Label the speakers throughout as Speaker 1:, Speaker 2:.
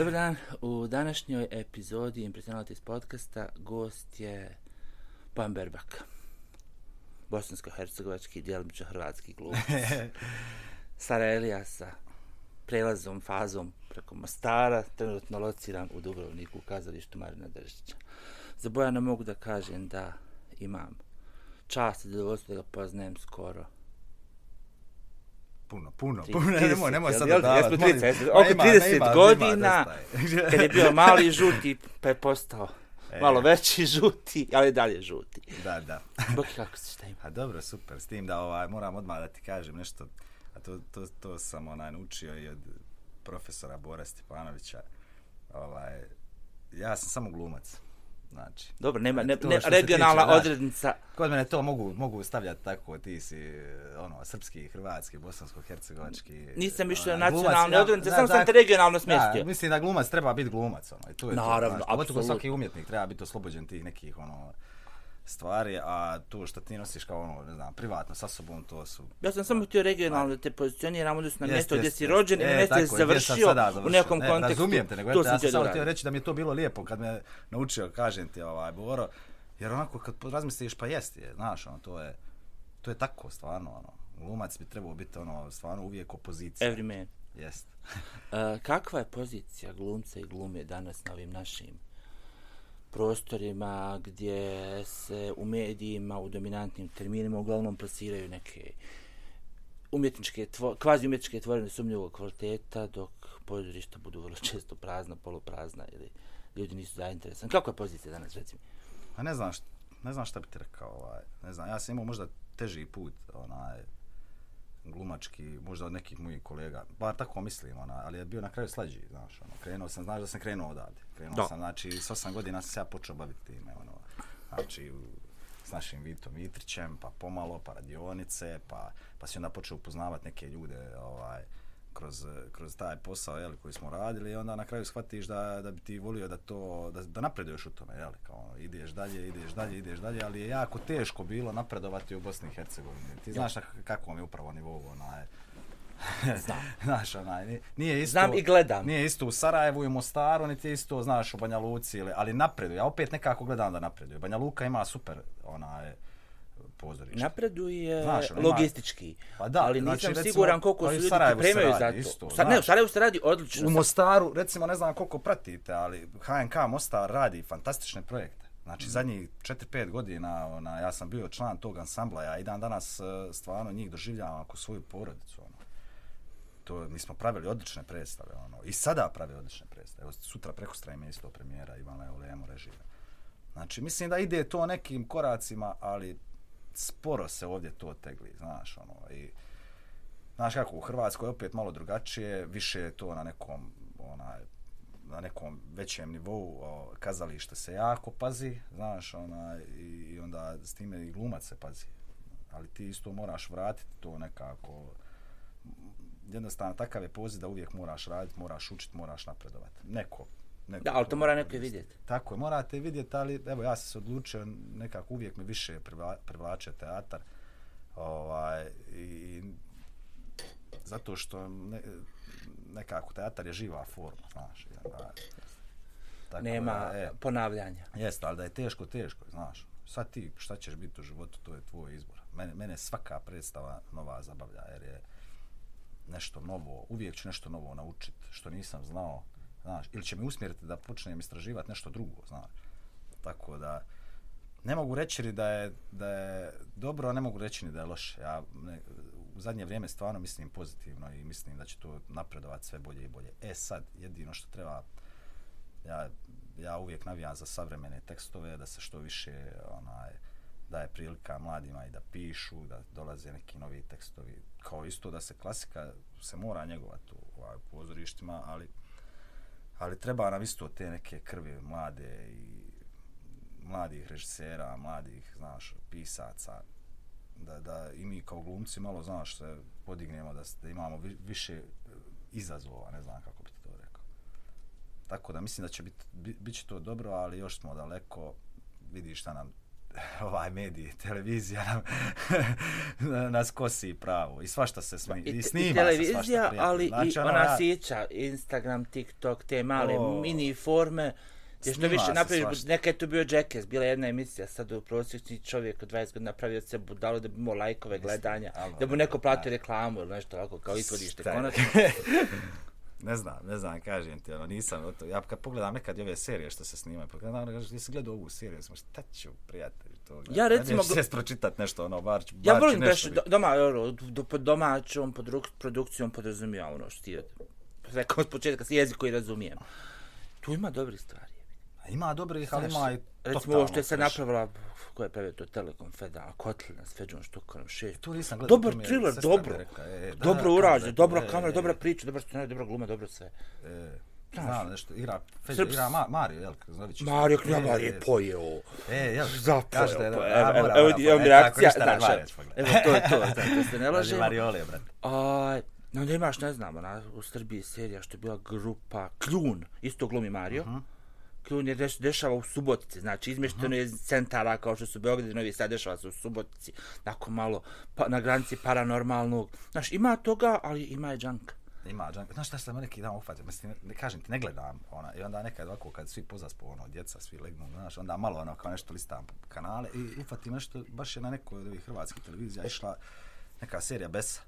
Speaker 1: Dobar dan, u današnjoj epizodi Impressionalities podcasta gost je Pan Berbak, bosansko-hercegovački, djelomično hrvatski glumac. Sara Elija sa prelazom, fazom preko Mostara, trenutno lociran u Dubrovniku u kazalištu Marina Držića. Za Bojana mogu da kažem da imam čast i zadovoljstvo da ga poznajem skoro
Speaker 2: Puno, puno,
Speaker 1: 30,
Speaker 2: puno, nemoj, nemoj sad
Speaker 1: jel,
Speaker 2: dodavati.
Speaker 1: jesmo 30,
Speaker 2: molim.
Speaker 1: oko
Speaker 2: Nema,
Speaker 1: 30
Speaker 2: nema,
Speaker 1: godina,
Speaker 2: nema,
Speaker 1: kad je bio mali žuti, pa je postao
Speaker 2: E.
Speaker 1: malo veći žuti, ali dalje žuti.
Speaker 2: Da, da.
Speaker 1: Boki, kako se šta ima?
Speaker 2: A dobro, super, s tim da ovaj, moram odmah da ti kažem nešto, a to, to, to sam onaj naučio i od profesora Bora Stepanovića. Ovaj, ja sam samo glumac. Znači,
Speaker 1: Dobro, nema, ne, ne, regionalna
Speaker 2: tiče,
Speaker 1: odrednica.
Speaker 2: Kod mene to mogu, mogu stavljati tako, ti si ono, srpski, hrvatski, bosansko-hercegovački.
Speaker 1: Nisam na
Speaker 2: glumac,
Speaker 1: nacionalne
Speaker 2: ja-
Speaker 1: odrednice,
Speaker 2: da,
Speaker 1: samo sam
Speaker 2: da,
Speaker 1: te regionalno
Speaker 2: Da,
Speaker 1: smjestio.
Speaker 2: mislim da glumac treba biti glumac, ono, i to je
Speaker 1: Naravno,
Speaker 2: to, pogotovo
Speaker 1: apsolutno.
Speaker 2: svaki umjetnik treba biti oslobođen tih nekih, ono, stvari, a to što ti nosiš kao ono, ne znam, privatno sa sobom, to su...
Speaker 1: Ja sam samo htio regionalno da te pozicioniram odnosno na
Speaker 2: Jest,
Speaker 1: mjesto gdje si rođen i na
Speaker 2: E,
Speaker 1: mjesto gdje si završio u nekom
Speaker 2: Ne,
Speaker 1: kontekstu.
Speaker 2: Razumijem te, nego
Speaker 1: to
Speaker 2: ja sam samo
Speaker 1: da
Speaker 2: htio reći da mi je to bilo lijepo kad me naučio, kažem ti, ovaj, Boro, jer onako kad razmisliš pa jest je, znaš, ono, to je, to je tako, stvarno, ono, glumac bi trebao biti, ono, stvarno uvijek opozicija.
Speaker 1: Every man.
Speaker 2: Jest.
Speaker 1: Uh, kakva je pozicija glumca i glume danas na ovim našim prostorima gdje se u medijima, u dominantnim terminima uglavnom plasiraju neke umjetničke, tvo, kvazi umjetničke tvorene sumnjivog kvaliteta, dok pozorišta budu vrlo često prazna, poluprazna ili ljudi nisu zainteresani. Kako je pozicija danas, recimo?
Speaker 2: A pa ne znam, šta, ne znam šta bi ti rekao, ovaj, ne znam, ja sam imao možda teži put, onaj, glumački, možda od nekih mojih kolega, bar tako mislim, ona, ali je bio na kraju slađi, znaš, ono, krenuo sam, znaš da sam krenuo odavde, krenuo
Speaker 1: Da.
Speaker 2: sam, znači, s osam godina sam se ja počeo baviti time, ono, znači, u- s našim Vitom Mitrićem, pa pomalo, pa radionice, pa, pa si onda počeo upoznavati neke ljude, ovaj, kroz, kroz taj posao jel, koji smo radili i onda na kraju shvatiš da, da bi ti volio da to da, da napreduješ u tome jel, kao ono, ideš dalje, ideš dalje, ideš dalje, ali je jako teško bilo napredovati u Bosni i Hercegovini. Ti znaš na kakvom je upravo nivou onaj
Speaker 1: Znam.
Speaker 2: znaš, onaj, ni- nije isto...
Speaker 1: Znam i gledam.
Speaker 2: Nije isto u Sarajevu i Mostaru, niti je isto, znaš, u Banja Luci, ili, ali napreduje. Ja opet nekako gledam da napreduje. Banja Luka ima super, onaj, pozorište.
Speaker 1: Napreduje
Speaker 2: Znaš, ono, ima-
Speaker 1: logistički,
Speaker 2: Pa da,
Speaker 1: ali nisam
Speaker 2: znači, recimo,
Speaker 1: siguran koliko
Speaker 2: pa
Speaker 1: su ljudi pripremaju za to.
Speaker 2: isto,
Speaker 1: Sa, ne, u. Sarajevu se radi odlično.
Speaker 2: U Mostaru, recimo, ne znam koliko pratite, ali HNK Mostar radi fantastične projekte. Znači,
Speaker 1: Mhm.
Speaker 2: zadnjih 4-5 godina, ona, ja sam bio član tog ansambla, ja i dan danas e, stvarno njih doživljavam ako svoju porodicu. Ono. To, mi smo pravili odlične predstave, ono, i sada pravi odlične predstave. Evo, sutra preko ima isto premijera, Ivan Leo režira. Znači, mislim da ide to nekim koracima, ali sporo se ovdje to tegli, znaš, ono, i Znaš kako, u Hrvatskoj je opet malo drugačije, više je to na nekom, onaj, na nekom većem nivou, o, kazalište se jako pazi, znaš, onaj, i, i onda s time i glumac se pazi. Ali ti isto moraš vratiti to nekako, jednostavno takav je poziv da uvijek moraš raditi, moraš učiti, moraš napredovati. Neko neko
Speaker 1: Da, ali to mora neko vidjeti.
Speaker 2: Tako je, morate vidjeti, ali evo ja sam se odlučio, nekako uvijek me više privla, privlače teatar. Ovaj, i, zato što ne, nekako teatar je živa forma, znaš. i onda- tako
Speaker 1: Nema
Speaker 2: da, e,
Speaker 1: ponavljanja.
Speaker 2: Jeste, ali da je teško, teško, znaš. Sad ti šta ćeš biti u životu, to je tvoj izbor. Mene, mene svaka predstava nova zabavlja, jer je nešto novo, uvijek ću nešto novo naučiti, što nisam znao, znaš, ili će me usmjeriti da počnem istraživati nešto drugo, znaš. Tako da, ne mogu reći ni da je, da je dobro, a ne mogu reći ni da je loše. Ja ne, u zadnje vrijeme stvarno mislim pozitivno i mislim da će to napredovati sve bolje i bolje. E sad, jedino što treba, ja, ja uvijek navijam za savremene tekstove, da se što više onaj, daje prilika mladima i da pišu, da dolaze neki novi tekstovi. Kao isto da se klasika se mora njegovati u, ovaj, u pozorištima, ali ali treba nam isto te neke krvi mlade i mladih režisera, mladih, znaš, pisaca, da, da i mi kao glumci malo, znaš, se podignemo, da, da imamo vi, više e, izazova, ne znam kako bi to rekao. Tako da mislim da će biti, bit, bit će to dobro, ali još smo daleko, vidiš šta nam ovaj mediji, televizija nam nas kosi pravo i svašta se smi, i,
Speaker 1: I,
Speaker 2: snima
Speaker 1: i
Speaker 2: se
Speaker 1: televizija,
Speaker 2: svašta prijatelj.
Speaker 1: ali
Speaker 2: Znači,
Speaker 1: i ona
Speaker 2: ja-
Speaker 1: sjeća Instagram, TikTok, te male
Speaker 2: O.
Speaker 1: mini forme. Jer što više
Speaker 2: se
Speaker 1: napraviš, neka je to bio Jackass, bila je jedna emisija, sad u prosječni čovjek od 20 godina napravio se budalo da bi imao lajkove gledanja,
Speaker 2: ali,
Speaker 1: da bi mu neko platio reklamu ili nešto ovako kao izvodište konačno.
Speaker 2: Ne znam, ne znam, kažem ti, ono, nisam, o to, ja kad pogledam nekad ove serije što se snimaju, pogledam, ono, kažeš, jesi gledao ovu seriju, sam, šta ću, prijatelj, to gledam.
Speaker 1: Ja, recimo,
Speaker 2: Neću se pročitat nešto, ono, bar ću,
Speaker 1: Ja volim
Speaker 2: nešto
Speaker 1: baš
Speaker 2: vidjeti.
Speaker 1: do, doma, ono, do, pod domaćom podru, produkcijom podrazumija ono što ti rekao od početka, jezik koji razumijem. Tu ima dobri stvari.
Speaker 2: Ima dobrih, ali ima i
Speaker 1: Recimo ovo što je sad napravila, ko je pravio to Telekom Feda, Kotlina s Feđom Štukarom, šest.
Speaker 2: To nisam gledao.
Speaker 1: Dobar thriller, dobro.
Speaker 2: rekla, e, da,
Speaker 1: dobro urađen,
Speaker 2: kamera,
Speaker 1: dobra
Speaker 2: e,
Speaker 1: kamera,
Speaker 2: e,
Speaker 1: dobra priča, dobra scenarij, dobra gluma, dobro sve.
Speaker 2: E, znam nešto, igra, Feđa, igra Ma, Mario, jel, Kaznović.
Speaker 1: Mario
Speaker 2: E,
Speaker 1: Knjabar
Speaker 2: e,
Speaker 1: je pojeo.
Speaker 2: E, jel,
Speaker 1: Zapojeo.
Speaker 2: kaže da je,
Speaker 1: Evo, evo, evo,
Speaker 2: e,
Speaker 1: reakcija,
Speaker 2: ne
Speaker 1: znaš, evo to je to, znaš, da se ne lažemo.
Speaker 2: Mariole, brate.
Speaker 1: Aj, onda imaš, ne znam, ona, u Srbiji serija što je bila grupa Kljun, isto glumi Mario. Uh. -huh. Kljun je deš, dešava u Subotici, znači izmješteno je iz centara kao što su Beograd i Novi Sad, dešava se u Subotici, tako malo pa, na granici paranormalnog. Znaš, ima toga, ali ima i džanka.
Speaker 2: Ima džank. Znaš šta sam neki dan uhvatio? Mislim, ne, kažem ti, ne gledam. Ona, I onda nekad ovako, kad svi pozaspo, ono, djeca, svi legnu, znaš, onda malo ono, kao nešto listam kanale i uhvatim nešto, baš je na nekoj od ovih hrvatskih televizija išla neka serija Besa.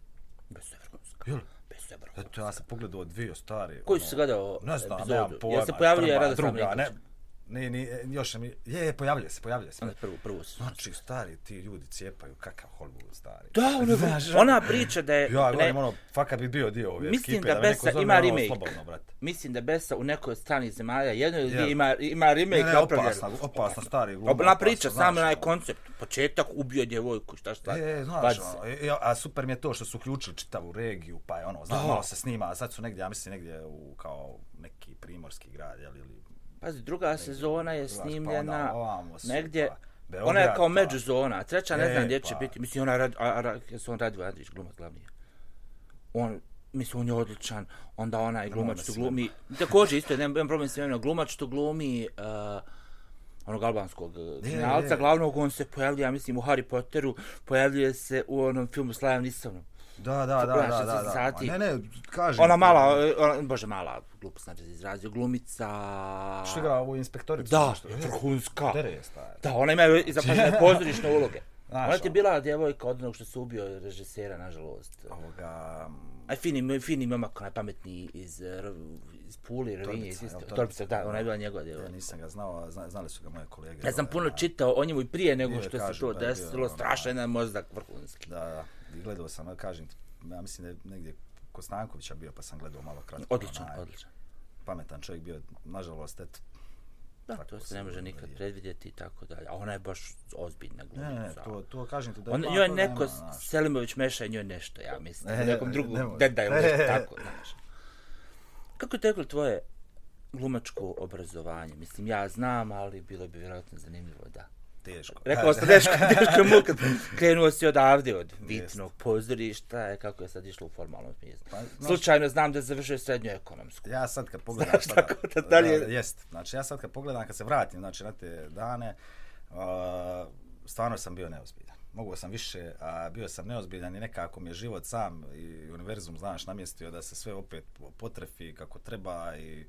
Speaker 1: Bez se vrhunska.
Speaker 2: Jel?
Speaker 1: Bez se.
Speaker 2: Eto, ja sam pogledao dvije stari.
Speaker 1: Koji
Speaker 2: ono,
Speaker 1: su gledao
Speaker 2: Ne znam,
Speaker 1: epizodu?
Speaker 2: nemam pojma.
Speaker 1: Jel se pojavljuje Radoslav
Speaker 2: druga, ne,
Speaker 1: Nikolić?
Speaker 2: Ne, ne, još mi, je, je, pojavljuje se, pojavljuje se.
Speaker 1: Onda prvu, prvu su.
Speaker 2: Znači, stari, ti ljudi cijepaju, kakav Hollywood, stari.
Speaker 1: Da, ono,
Speaker 2: Znaš,
Speaker 1: ona priča da je...
Speaker 2: Ja
Speaker 1: ne-
Speaker 2: govorim, ono, fakat bi bio dio ove
Speaker 1: Mislim
Speaker 2: ekipe,
Speaker 1: da
Speaker 2: neko
Speaker 1: Besa ima
Speaker 2: ono,
Speaker 1: remake.
Speaker 2: Slobodno, brate.
Speaker 1: Mislim da Besa u nekoj od stranih zemalja, jedno ili dvije ima, ima remake
Speaker 2: Ne, ne, opasna, opasna, stari gluma.
Speaker 1: Ona priča,
Speaker 2: znaš,
Speaker 1: sam onaj
Speaker 2: ono.
Speaker 1: koncept. Početak ubio djevojku, šta šta.
Speaker 2: E, znaš, ono, a super mi je to što su uključili čitavu regiju, pa je ono, znaš,
Speaker 1: Da.
Speaker 2: malo se snima, a sad su negdje, ja mislim, negdje u, kao, neki primorski grad, jel, ili...
Speaker 1: Pazi, druga sezona je
Speaker 2: pa
Speaker 1: snimljena
Speaker 2: ovamo su,
Speaker 1: negdje...
Speaker 2: Beograd,
Speaker 1: Ona je kao
Speaker 2: pa.
Speaker 1: međuzona, a treća ne
Speaker 2: E,
Speaker 1: znam gdje će
Speaker 2: pa.
Speaker 1: biti. Mislim, ona rad, a, a, jesu on Radu Andrić, glumac glavni. On, mislim, on je odličan. Onda onaj glumač
Speaker 2: me
Speaker 1: tu
Speaker 2: sve.
Speaker 1: glumi... Također, isto, nemam problem s imenom. Glumač tu glumi... Uh, onog albanskog uh, kriminalca, glavnog, on se pojavljuje, ja mislim, u Harry Potteru, pojavljuje se u onom filmu s Liam Neesonom.
Speaker 2: Da, da, da, da, da, da.
Speaker 1: sati.
Speaker 2: Ma Ne, ne, kažem.
Speaker 1: Ona mala, ona, bože, mala, glupost znači izrazio, glumica...
Speaker 2: Što igra ovu inspektoricu?
Speaker 1: Da?
Speaker 2: E,
Speaker 1: vrhunska.
Speaker 2: Dere je stari.
Speaker 1: Da, ona ima i zapažene pozorišne uloge.
Speaker 2: Znaš,
Speaker 1: ona ti je bila djevojka od onog što se ubio režisera, nažalost.
Speaker 2: Ovoga...
Speaker 1: Aj, fini, fini momak, onaj pametni iz, eh, iz Puli, Rovinje, iz isto. Torbica, da, ona je bila njegova
Speaker 2: Ja
Speaker 1: djevojka.
Speaker 2: nisam ga znao, zna, znali su ga moje kolege.
Speaker 1: Ja sam
Speaker 2: ovaj,
Speaker 1: puno čitao o njemu i prije nego što se to
Speaker 2: je
Speaker 1: desilo,
Speaker 2: ono,
Speaker 1: strašan jedan mozak vrhunski.
Speaker 2: Da, da. I gledao sam, kažem ti, ja mislim da je negdje kod Stankovića bio, pa sam gledao malo kratko.
Speaker 1: Odličan,
Speaker 2: onaj,
Speaker 1: odličan.
Speaker 2: Pametan čovjek bio, nažalost, eto.
Speaker 1: Da,
Speaker 2: Tako
Speaker 1: to se ne može nikad
Speaker 2: vidi.
Speaker 1: predvidjeti i tako dalje. A ona je baš ozbiljna
Speaker 2: Ne, ne, ne,
Speaker 1: glumica.
Speaker 2: to, to kažem ti da
Speaker 1: On,
Speaker 2: ima,
Speaker 1: njoj
Speaker 2: to
Speaker 1: neko,
Speaker 2: nema.
Speaker 1: Selimović meša njoj nešto, ja mislim.
Speaker 2: E,
Speaker 1: u nekom
Speaker 2: ne,
Speaker 1: drugom
Speaker 2: nemoj.
Speaker 1: dedaju,
Speaker 2: E,
Speaker 1: tako, znaš. Kako je teklo tvoje glumačko obrazovanje? Mislim, ja znam, ali bilo bi vjerojatno zanimljivo da.
Speaker 2: Teško.
Speaker 1: Rekao sam, teško, teško muka. Krenuo si odavde, od vitnog pozorišta, je, kako je sad išlo u formalnom smislu.
Speaker 2: Pa, znaš-
Speaker 1: Slučajno znam da je završio srednju ekonomsku.
Speaker 2: Ja sad kad pogledam
Speaker 1: Znaš, tako da dalje-
Speaker 2: jest. Znači ja sad kad pogledam, kad se vratim znači, na te dane, uh, stvarno sam bio neozbiljan. Mogao sam više, a bio sam neozbiljan i nekako mi je život sam i univerzum, znaš, namjestio da se sve opet potrefi kako treba i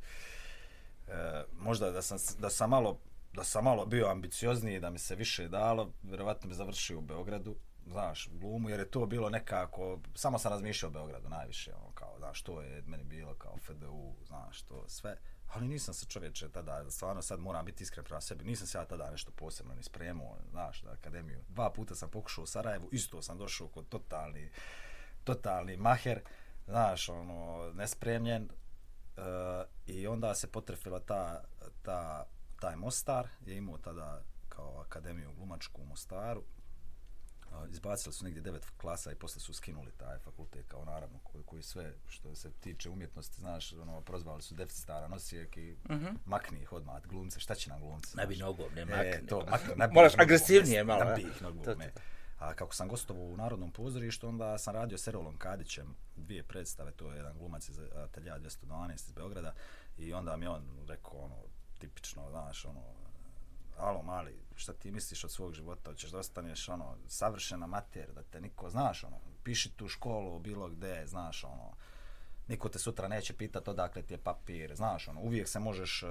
Speaker 2: e, možda da sam, da sam malo da sam malo bio ambiciozniji, da mi se više dalo, vjerovatno bi završio u Beogradu, znaš, glumu, jer je to bilo nekako, samo sam razmišljao o Beogradu najviše, ono, kao, znaš, to je meni bilo kao FDU, znaš, to sve, ali nisam se čovječe tada, stvarno sad moram biti iskren prema sebi, nisam se ja tada nešto posebno ni spremao, znaš, na akademiju. Dva puta sam pokušao u Sarajevu, isto sam došao kod totalni, totalni maher, znaš, ono, nespremljen, e, i onda se potrefila ta, ta, taj Mostar, je imao tada kao akademiju glumačku u Mostaru, izbacili su negdje devet klasa i posle su skinuli taj fakultet kao naravno koji, koji sve što se tiče umjetnosti, znaš, ono, prozvali su deficitaran osijek i uh -huh. makni ih odmah, glumce, šta će nam glumci?
Speaker 1: Ne bi nogom, ne
Speaker 2: E,
Speaker 1: makni.
Speaker 2: to, makni,
Speaker 1: Moraš
Speaker 2: nogom,
Speaker 1: agresivnije malo,
Speaker 2: Ne
Speaker 1: a?
Speaker 2: bi ih nogom,
Speaker 1: To, to.
Speaker 2: A kako sam gostovao u Narodnom pozorištu, onda sam radio s Erolom Kadićem dvije predstave, to je jedan glumac iz Atelja 212 iz Beograda i onda mi on rekao ono, tipično, znaš, ono, alo mali, šta ti misliš od svog života, hoćeš da ostaneš ono, savršena mater, da te niko, znaš, ono, piši tu školu bilo gde, znaš, ono, niko te sutra neće pitati odakle ti je papir, znaš, ono, uvijek se možeš uh,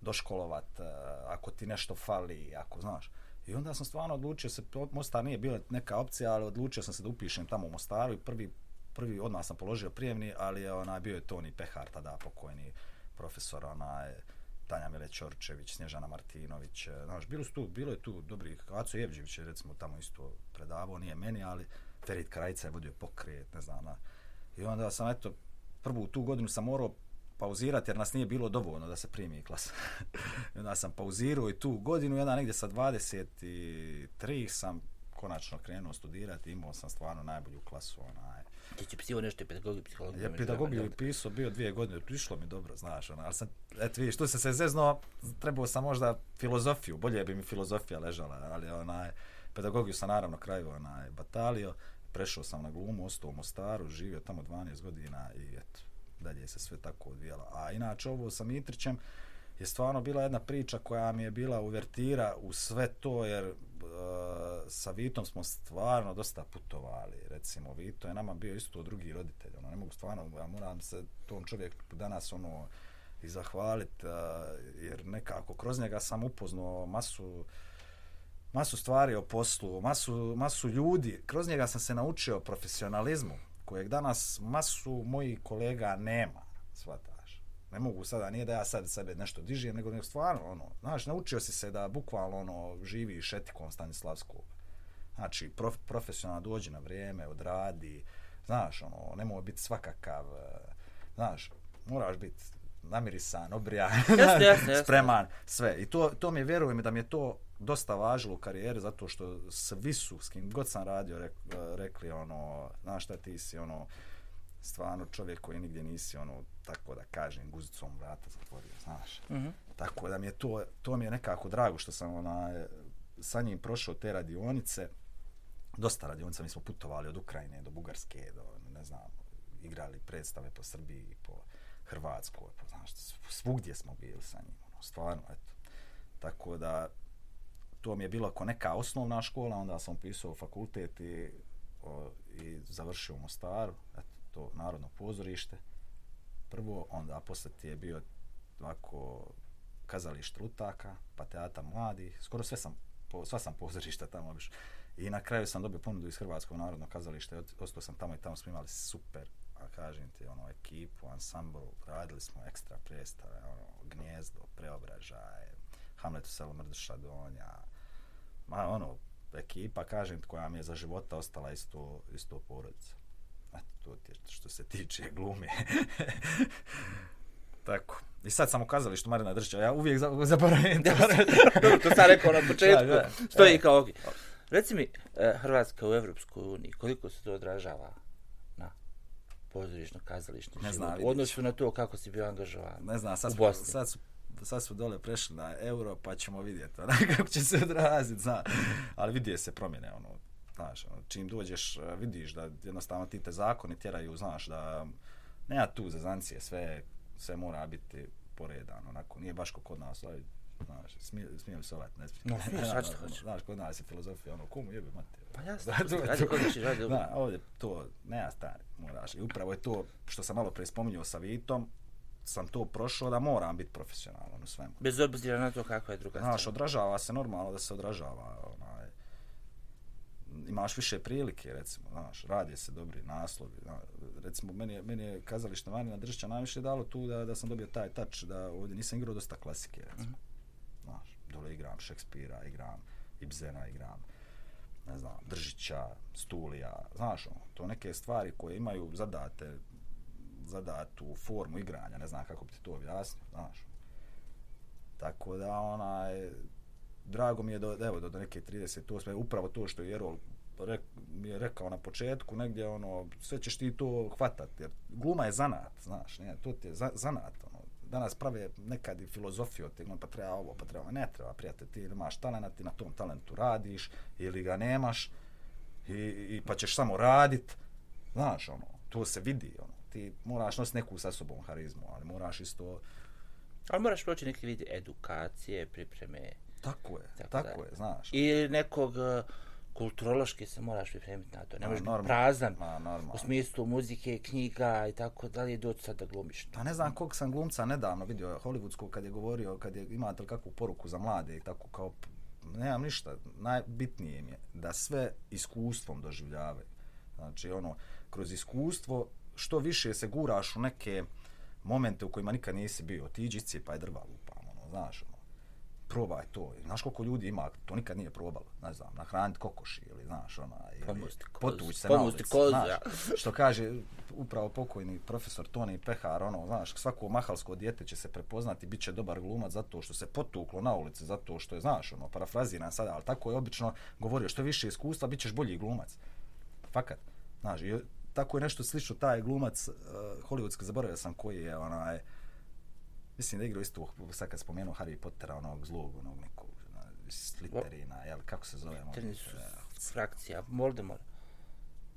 Speaker 2: doškolovat uh, ako ti nešto fali, ako, znaš. I onda sam stvarno odlučio se, Mostar nije bila neka opcija, ali odlučio sam se da upišem tamo u Mostaru i prvi, prvi odmah sam položio prijemni, ali onaj, bio je Toni Pehar, tada pokojni profesor, onaj, Tanja Mile Ćorčević, Snježana Martinović, e, znaš, bilo, su tu, bilo je tu dobrih, Aco Jevđević je recimo tamo isto predavao, nije meni, ali Ferit Krajica je vodio pokret, ne znam, na. i onda sam, eto, prvu tu godinu sam morao pauzirati jer nas nije bilo dovoljno da se primi klas. I onda sam pauzirao i tu godinu, jedna negdje sa 23 sam konačno krenuo studirati, imao sam stvarno najbolju klasu, onaj,
Speaker 1: Ti si pisao nešto pedagogiju, psihologiju.
Speaker 2: Ja pedagogiju pisao, bio dvije godine, prišlo mi dobro, znaš, ono, ali sam, eto vidiš, tu sam se zezno, trebao sam možda filozofiju, bolje bi mi filozofija ležala, ali onaj, pedagogiju sam naravno kraju onaj, batalio, prešao sam na glumu, ostao u Mostaru, živio tamo 12 godina i eto, dalje se sve tako odvijalo. A inače ovo sa Mitrićem je stvarno bila jedna priča koja mi je bila uvertira u sve to, jer sa Vitom smo stvarno dosta putovali. Recimo, Vito je nama bio isto drugi roditelj. Ono, ne mogu stvarno, ja moram se tom čovjeku danas ono, i zahvaliti, jer nekako kroz njega sam upoznao masu masu stvari o poslu, masu, masu ljudi. Kroz njega sam se naučio profesionalizmu, kojeg danas masu mojih kolega nema, svata ne mogu sada, nije da ja sad sebe nešto dižem, nego, nego stvarno, ono, znaš, naučio si se da bukvalno, ono, živiš etikom Stanislavskog. Znači, prof, profesionalno dođi na vrijeme, odradi, znaš, ono, ne mogu biti svakakav, e, znaš, moraš biti namirisan, obrijan, spreman, sve. I to, to mi je, vjerujem da mi je to dosta važilo u karijeri, zato što svi su, s kim god sam radio, rek, rekli, ono, znaš šta ti si, ono, stvarno čovjek koji nigdje nisi ono tako da kažem guzicom vrata zatvorio znaš. Mm -hmm. tako da mi je to to mi je nekako drago što sam ona sa njim prošao te radionice. Dosta radionica mi smo putovali od Ukrajine do Bugarske do ne znam igrali predstave po Srbiji po Hrvatskoj po znaš svugdje smo bili sa njim ono stvarno eto. Tako da to mi je bilo ako neka osnovna škola onda sam pisao fakultet i, o, i završio u Mostaru eto to narodno pozorište prvo, onda posle ti je bio ovako kazalište Rutaka, pa teata mladih, skoro sve sam, po, sva sam pozorišta tamo biš. I na kraju sam dobio ponudu iz Hrvatskog narodnog kazališta, ostao sam tamo i tamo smo imali super, a kažem ti, ono, ekipu, ansambl, radili smo ekstra predstave, ono, gnjezdo, preobražaje, Hamlet u selu Mrduša Donja, ma, ono, ekipa, kažem ti, koja mi je za života ostala isto, isto porodica. Eto, to ti što se tiče glume. Tako. I sad sam ukazali što Marina Držića, ja uvijek zaboravim.
Speaker 1: Dobro, to sam rekao na početku. Da, da. Što je kao okay. Reci mi, e, Hrvatska u Evropskoj uniji, koliko se to odražava na pozorišno kazališno
Speaker 2: ne znam,
Speaker 1: U odnosu na to kako si bio angažovan
Speaker 2: ne znam, sad,
Speaker 1: u
Speaker 2: Su, sad, su, sad su dole prešli na euro, pa ćemo vidjeti ona, kako će se odraziti, zna. Ali vidije se promjene, ono, znaš, ono, čim dođeš, e, vidiš da jednostavno ti te zakoni tjeraju, znaš, da nema tu zazancije, sve, sve mora biti poredan, onako, nije baš kod nas, ali, znaš, smije, smije li se ovaj, ne smije.
Speaker 1: No, smije, sad što hoćeš.
Speaker 2: Znaš, kod nas je filozofija, ono, komu jebe, mate.
Speaker 1: Pa jasno, radi kod ćeš, radi
Speaker 2: Da, ovdje to, nema stari, moraš. I upravo je to što sam malo pre spominjao sa Vitom, sam to prošao da moram biti profesionalan u svemu.
Speaker 1: Bez obzira na to kakva je druga strana.
Speaker 2: Znaš, odražava se normalno da se odražava, imaš više prilike, recimo, znaš, radi se dobri naslovi, znaš, recimo, meni je, meni je kazalište Marina Držića najviše dalo tu da, da sam dobio taj touch, da ovdje nisam igrao dosta klasike, recimo, mm -hmm. znaš, dole igram Šekspira, igram Ibzena, igram, ne znam, Držića, Stulija, znaš, ono, to neke stvari koje imaju zadate, zadatu formu igranja, ne znam kako bi ti to objasnio, znaš, tako da, onaj, drago mi je do, evo, do, do neke 38. upravo to što je Jerol rek, mi je rekao na početku, negdje, ono, sve ćeš ti to hvatati, jer gluma je zanat, znaš, ne, to ti je za, zanat, ono, danas prave nekad i filozofiju od pa treba ovo, pa treba, ne treba, prijatelj, ti imaš talent, ti na tom talentu radiš, ili ga nemaš, i, i pa ćeš samo radit, znaš, ono, to se vidi, ono, ti moraš nositi neku sa sobom harizmu, ali moraš isto...
Speaker 1: Ali moraš proći neki vidi edukacije, pripreme,
Speaker 2: Tako je,
Speaker 1: Tako
Speaker 2: tako,
Speaker 1: da.
Speaker 2: je, znaš.
Speaker 1: I nekog uh, kulturološki se moraš pripremiti na to. Ne možeš biti prazan
Speaker 2: Ma, normalno.
Speaker 1: u smislu muzike, knjiga i tako dalje, doći sad da glumiš.
Speaker 2: Pa ne znam kog sam glumca nedavno vidio hollywoodskog kad je govorio, kad je imate li kakvu poruku za mlade i tako kao, nemam ništa, najbitnije mi je da sve iskustvom doživljavaju. Znači ono, kroz iskustvo što više se guraš u neke momente u kojima nikad nisi bio, ti iđi pa je drva lupam, ono, znaš, probaj to. Znaš koliko ljudi ima, to nikad nije probalo, ne znam, nahraniti kokoši ili, znaš, ona, ili potući se na ulici, znaš, što kaže upravo pokojni profesor Toni Pehar, ono, znaš, svako mahalsko dijete će se prepoznati, bit će dobar glumac zato što se potuklo na ulici, zato što je, znaš, ono, parafraziran sada, ali tako je obično govorio, što više iskustva, bit ćeš bolji glumac. Fakat, znaš, i tako je nešto slično, taj glumac, uh, hollywoodski, zaboravio sam koji je, onaj, mislim da je igrao isto, sad kad spomenuo Harry Pottera, onog zlog, onog nekog, na, Slytherina, jel, kako se zove?
Speaker 1: Crni su frakcija, Voldemort.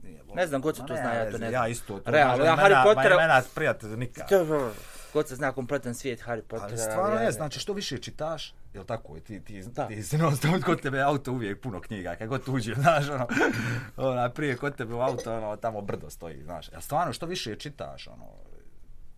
Speaker 2: Nije,
Speaker 1: Ne znam, god se to
Speaker 2: ne,
Speaker 1: zna, ja to ne
Speaker 2: Ja
Speaker 1: znam.
Speaker 2: isto, to
Speaker 1: Realno, ja Harry Pottera-
Speaker 2: ma Mena, prijatelj, nikad.
Speaker 1: God se zna kompletan svijet Harry Pottera.
Speaker 2: Ali stvarno
Speaker 1: ja
Speaker 2: je,
Speaker 1: ne-
Speaker 2: znači što više čitaš, jel tako je, ti, ti,
Speaker 1: Da.
Speaker 2: ti se non stop kod tebe auto uvijek puno knjiga, kad god uđe, znaš, ono, ona, prije kod tebe u auto, ono, tamo brdo stoji, znaš. Jel stvarno što više čitaš, ono,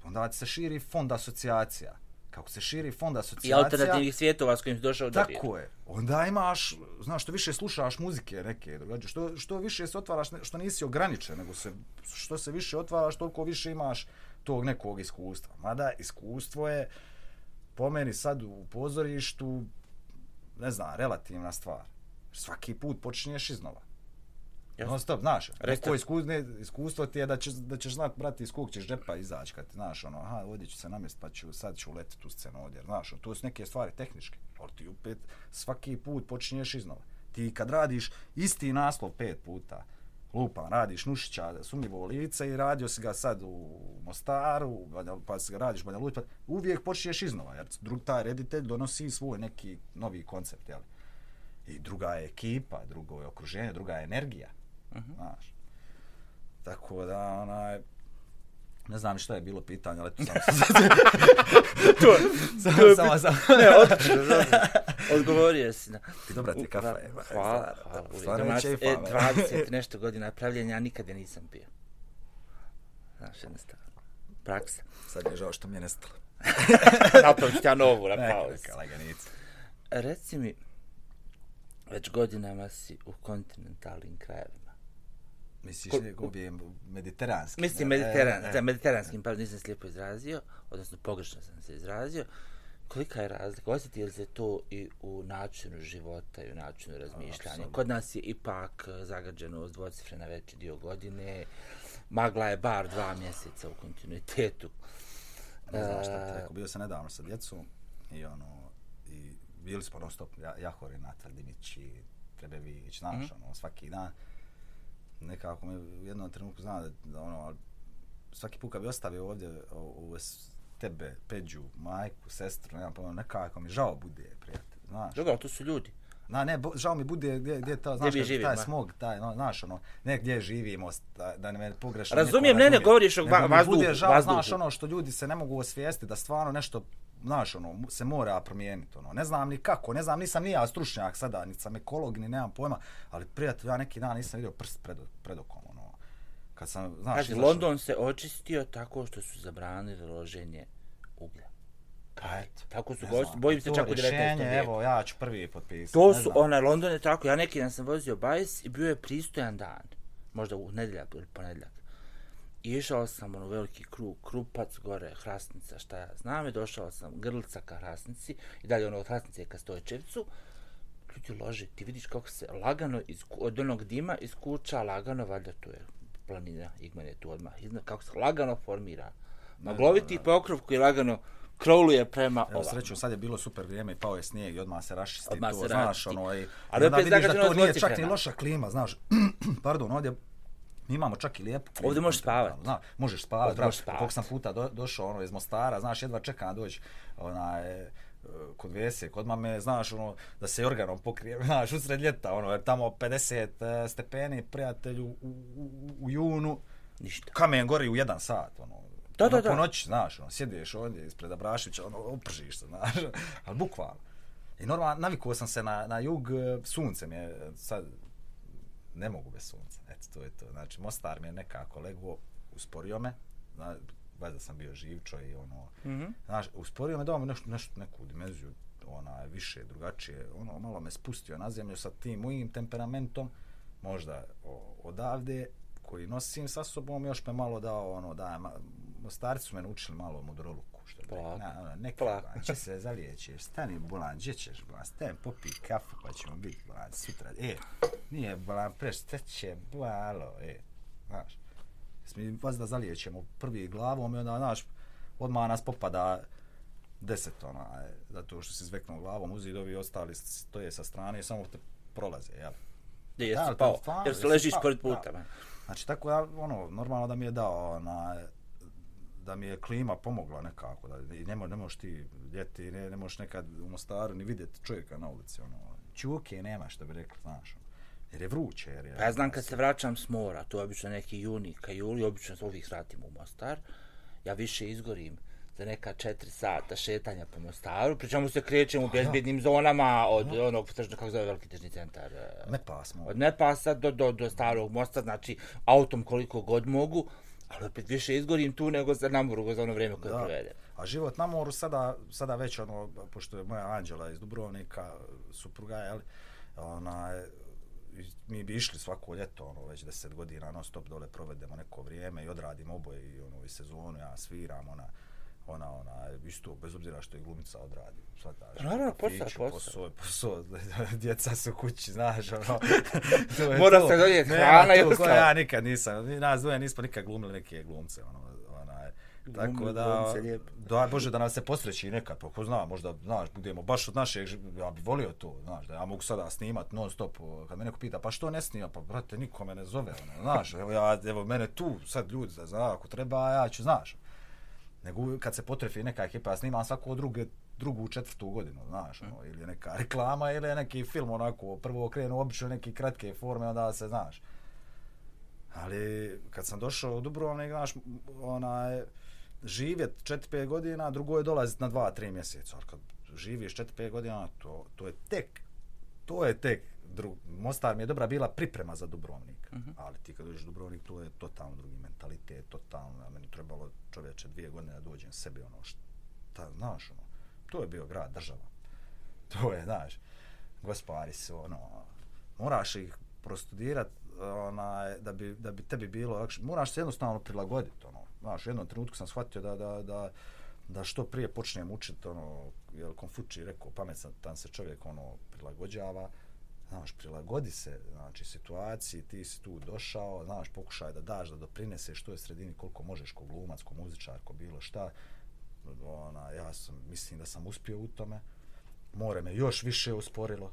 Speaker 2: onda se širi fond asocijacija. Kako se širi fond
Speaker 1: I
Speaker 2: asocijacija...
Speaker 1: alternativnih svijetova s kojim si došao do
Speaker 2: Tako je. Onda imaš, znaš, što više slušaš muzike neke, drugačije, što, što više se otvaraš, što nisi ograničen, nego se, što se više otvaraš, toliko više imaš tog nekog iskustva. Mada iskustvo je, po meni sad u pozorištu, ne znam, relativna stvar. Svaki put počinješ iznova.
Speaker 1: Jasno.
Speaker 2: Non stop, znaš, neko iskustvo, iskustvo ti je da, ćeš, da ćeš znat, brati, iz kog ćeš džepa izaći, kad ti, znaš, ono, aha, ovdje ću se namest, pa ću, sad ću uletiti tu scenu ovdje, znaš, ono, to su neke stvari tehničke, ali ti opet svaki put počinješ iznova. Ti kad radiš isti naslov pet puta, lupa, radiš Nušića, sumnjivo lice i radio si ga sad u Mostaru, pa si ga radiš u Banja pa uvijek počinješ iznova, jer drug taj reditelj donosi svoj neki novi koncept, jel? I druga je ekipa, drugo je okruženje, druga je energija. Uh -huh. Znaš. Tako da, onaj, ne znam šta je bilo pitanje, ali eto sam
Speaker 1: to,
Speaker 2: samo, samo, samo.
Speaker 1: ne, odlično. Odgovorio si na...
Speaker 2: Ti dobra ti kafa je.
Speaker 1: Hvala, hvala.
Speaker 2: Stvarno čefa.
Speaker 1: e,
Speaker 2: ba.
Speaker 1: 20 nešto godina pravljenja, ja nikad je nisam pio. Znaš, jednostavno. Praksa.
Speaker 2: Sad mi je žao što mi je nestalo.
Speaker 1: Napravit ću ja novu na pauzi.
Speaker 2: neka, laganica.
Speaker 1: Reci mi, već godinama si u kontinentalnim krajevima.
Speaker 2: Misliš
Speaker 1: Ko-
Speaker 2: ne ovdje mediteranski?
Speaker 1: Mislim,
Speaker 2: ne?
Speaker 1: mediteran,
Speaker 2: E, e.
Speaker 1: da, mediteranskim, pa nisam se lijepo izrazio, odnosno pogrešno sam se izrazio. Kolika je razlika? Osjeti li se to i u načinu života i u načinu razmišljanja? Kod nas je ipak eh, zagađeno uz dvocifrena veći dio godine. Magla je bar dva mjeseca u kontinuitetu.
Speaker 2: Ne znam šta ti
Speaker 1: E,
Speaker 2: rekao, bio sam nedavno sa djecom i ono, i bili smo non stop ja, Jahori, Natal, i Trebević, znaš,
Speaker 1: Mhm.
Speaker 2: ono, svaki dan. Nekako me u jednom trenutku zna da, da ono, ali svaki put kad bi ostavio ovdje ovo s- tebe, Peđu, majku, sestru, nemam pojma, nekako mi žao bude, prijatelj, znaš.
Speaker 1: Dobro, to su ljudi.
Speaker 2: Na, ne, bo, žao mi bude gdje, gdje to,
Speaker 1: Gdje
Speaker 2: znaš, kad-
Speaker 1: živimo,
Speaker 2: taj smog, taj, no, znaš, ono, ne gdje živimo, da, da ne me pogrešno
Speaker 1: Razumijem,
Speaker 2: neko
Speaker 1: ne, ne,
Speaker 2: razumije.
Speaker 1: govoriš o vazduhu,
Speaker 2: Bude žao,
Speaker 1: vazduhu.
Speaker 2: znaš, ono što ljudi se ne mogu osvijestiti, da stvarno nešto, znaš, ono, se mora promijeniti, ono, ne znam ni kako, ne znam, nisam ni ja stručnjak sada, niti sam ekolog, ni nemam pojma, ali prijatelj, ja neki dan nisam vidio prst pred, pred okom, ono, kad sam, znaš,
Speaker 1: Znači,
Speaker 2: izašao-
Speaker 1: London se očistio tako što su zabranili loženje uglja.
Speaker 2: Pa eto,
Speaker 1: Tako su gosti, bojim se čak u 19.
Speaker 2: rješenje,
Speaker 1: vijeku.
Speaker 2: Evo, ja ću prvi potpisati.
Speaker 1: To su, onaj, London je tako, ja neki dan sam vozio bajs i bio je pristojan dan, možda u nedjeljak ili ponedjeljak. Išao sam ono veliki krug, krupac, gore, hrasnica, šta ja znam, i došao sam grlica ka hrasnici i dalje ono od hrasnice ka stojčevcu. Ljudi lože, ti vidiš kako se lagano iz, od onog dima iskuča lagano, valjda tu je planina, Igman je tu odmah iznad, kako se lagano formira. Magloviti pokrov koji lagano krovluje prema
Speaker 2: Evo
Speaker 1: ovamo.
Speaker 2: sreću, sad je bilo super vrijeme i pao je snijeg i odmah se rašisti
Speaker 1: Odmah
Speaker 2: to,
Speaker 1: se
Speaker 2: znaš,
Speaker 1: rašisti.
Speaker 2: ono, i,
Speaker 1: Ali
Speaker 2: i onda vidiš da to nije čak ni loša klima, znaš, pardon, ovdje mi imamo čak i lijepu klimu.
Speaker 1: Ovdje možeš spavat.
Speaker 2: Znaš, možeš spavat,
Speaker 1: Ovdje
Speaker 2: bravo,
Speaker 1: možeš spavat.
Speaker 2: koliko sam puta do, došao ono, iz Mostara, znaš, jedva čekam doći onaj, e, kod Vese, kod mame, znaš, ono, da se organom pokrije, znaš, usred ljeta, ono, jer tamo 50 e, stepeni, prijatelju, u, u, u junu,
Speaker 1: Ništa.
Speaker 2: kamen gori u jedan sat, ono,
Speaker 1: Da,
Speaker 2: ono,
Speaker 1: da, da.
Speaker 2: po noći, znaš, ono, sjedeš ovdje ispred Abrašića, ono, opržiš se, znaš, ali bukvalno. I normalno, navikao sam se na, na jug, e, sunce mi je, sad, ne mogu bez sunca, eto, to je to. Znači, Mostar mi je nekako lego, usporio me, na, valjda sam bio živčo i ono, mm -hmm. znaš, usporio me da mi nešto, nešto, neku dimenziju, ona, više, drugačije, ono, malo me spustio na zemlju sa tim mojim temperamentom, možda o, odavde, koji nosim sa sobom, još me malo dao, ono, da, ma, starci su me naučili malo mudroluku, što bi, na, ono, neki, Plak. će se zalijeći, stani, bolan, gdje ćeš, bolan, stani, popi kafu, pa ćemo biti, bolan, sutra, e, nije, bolan, preš, će, bolalo, e, znaš, mi vas da zalijećemo prvi glavom i onda, znaš, odmah nas popada deset, ona, zato što se zveknuo glavom, uzi dovi ostali stoje sa strane i samo te prolaze, jel?
Speaker 1: Gdje jesi pao? Jer se ležiš pored puta, da.
Speaker 2: Znači, tako ja, ono, normalno da mi je dao, na, da mi je klima pomogla nekako, da i ne, mo, ne možeš ti ljeti, ne, ne možeš nekad u Mostaru ni vidjeti čovjeka na ulici, ono, čuke nema, što bi rekli, znaš, ono, jer je vruće. Jer je,
Speaker 1: pa ja znam kad se vraćam s mora, to je obično neki juni, ka juli, obično se uvijek vratim u Mostar, ja više izgorim za neka četiri sata šetanja po Mostaru, pričemu se krećem u bezbjednim zonama od Aha. onog, tržno, kako zove veliki tržni centar?
Speaker 2: Nepasmo.
Speaker 1: Od Nepasa do, do, do starog mosta, znači autom koliko god mogu, ali opet više izgorim tu nego za namoru za ono vrijeme koje provede.
Speaker 2: A život na moru sada, sada već ono, pošto je moja Anđela iz Dubrovnika, supruga, jel, ona, mi bi išli svako ljeto, ono, već deset godina, non stop dole provedemo neko vrijeme i odradimo oboje i ono, i sezonu, ja sviram, ona, ona, ona, isto, bez obzira što je glumica odradi.
Speaker 1: Svataš, Naravno, posao, posao. Posao,
Speaker 2: posao, djeca su kući, znaš, ono.
Speaker 1: Mora se donijeti hrana i
Speaker 2: ostalo. Ja nikad nisam, nas dvoje nismo nikad glumili neke glumce, ono, ona, Tako da, da, Bože, da nas se posreći nekad, pa ko zna, možda, znaš, budemo baš od našeg, ja bih volio to, znaš, da ja mogu sada snimat non stop, kad me neko pita, pa što ne snima, pa brate, niko me ne zove, ono, znaš, evo, ja, evo, mene tu, sad ljudi, da zna, ako treba, ja ću, znaš, nego kad se potrefi neka ekipa, ja snimam svako druge, drugu, četvrtu godinu, znaš, ono, ili je neka reklama, ili je neki film, onako, prvo krenu obično neke kratke forme, onda se, znaš. Ali, kad sam došao u Dubrovnik, znaš, onaj, živjet 4-5 godina, drugo je dolaziti na 2-3 mjeseca. Ali kad živiš 4-5 godina, to, to je tek, to je tek, dru, Mostar mi je dobra bila priprema za Dubrovnik. Uh mhm. -huh. Ali ti kad dođeš Dubrovnik, to je totalno drugi mentalitet, totalno, a meni trebalo čovječe dvije godine da dođem sebi, ono, šta, znaš, ono, to je bio grad, država. To je, znaš, gospari su, ono, moraš ih prostudirat, onaj, da bi, da bi tebi bilo, moraš se jednostavno prilagoditi, ono, znaš, u jednom trenutku sam shvatio da, da, da, da što prije počnem učiti, ono, jer Konfuči rekao, pametan se čovjek, ono, prilagođava, znaš, prilagodi se, znači, situaciji, ti si tu došao, znaš, pokušaj da daš, da doprineseš što je sredini, koliko možeš, ko glumac, ko muzičar, ko bilo šta, ona, ja sam, mislim da sam uspio u tome, more me još više usporilo,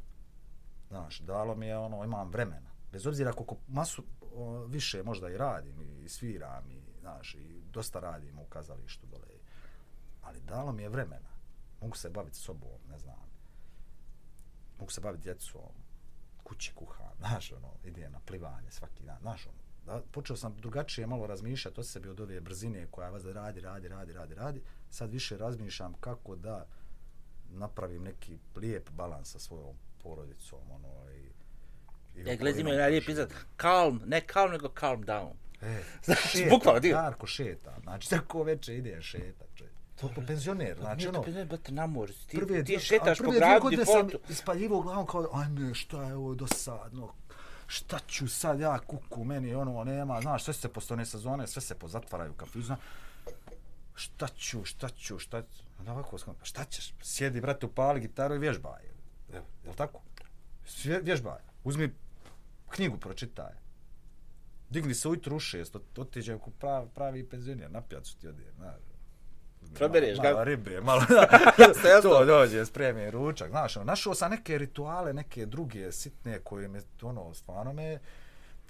Speaker 2: znaš, dalo mi je, ono, imam vremena, bez obzira koliko masu o, više možda i radim i sviram i, znaš, i dosta radim u kazalištu dole. Ali dalo mi je vremena. Mogu se baviti sobom, ne znam. Mogu se baviti djecom, kući kuham, znaš, ono, idem na plivanje svaki dan, znaš, ono. Da, počeo sam drugačije malo razmišljati o sebi od ove brzine koja vas da radi, radi, radi, radi, radi. Sad više razmišljam kako da napravim neki lijep balans sa svojom porodicom, ono, i,
Speaker 1: i e, gledaj, ima jedan lijep izad, calm, ne calm, nego calm down.
Speaker 2: E, znači, bukvalno, dio. Darko šeta, znači, tako veče ide šeta. To je penzioner, znači ono...
Speaker 1: Penzioner, brate, na moru, ti, prve, ti šetaš po gradu,
Speaker 2: dvije sam ispaljivo glavom kao, ajme, šta je ovo dosadno, šta ću sad ja kuku, meni ono nema, znaš, sve se po ne sezone, sve se pozatvaraju kafiću, znaš, šta ću, šta ću, šta ću, onda ovako, šta ćeš, sjedi, brate, upali gitaru i vježbaj, je, je tako? Vježbaj, uzmi knjigu, pročitaj, digni se ujutru u šest, otiđem ko pravi, pravi penzioner, na pijacu ti odijem, znaš.
Speaker 1: Probereš
Speaker 2: ga? Malo ribe, malo, to dođe, spremi ručak, znaš, ono, našao sam neke rituale, neke druge sitne koje me, ono, stvarno me,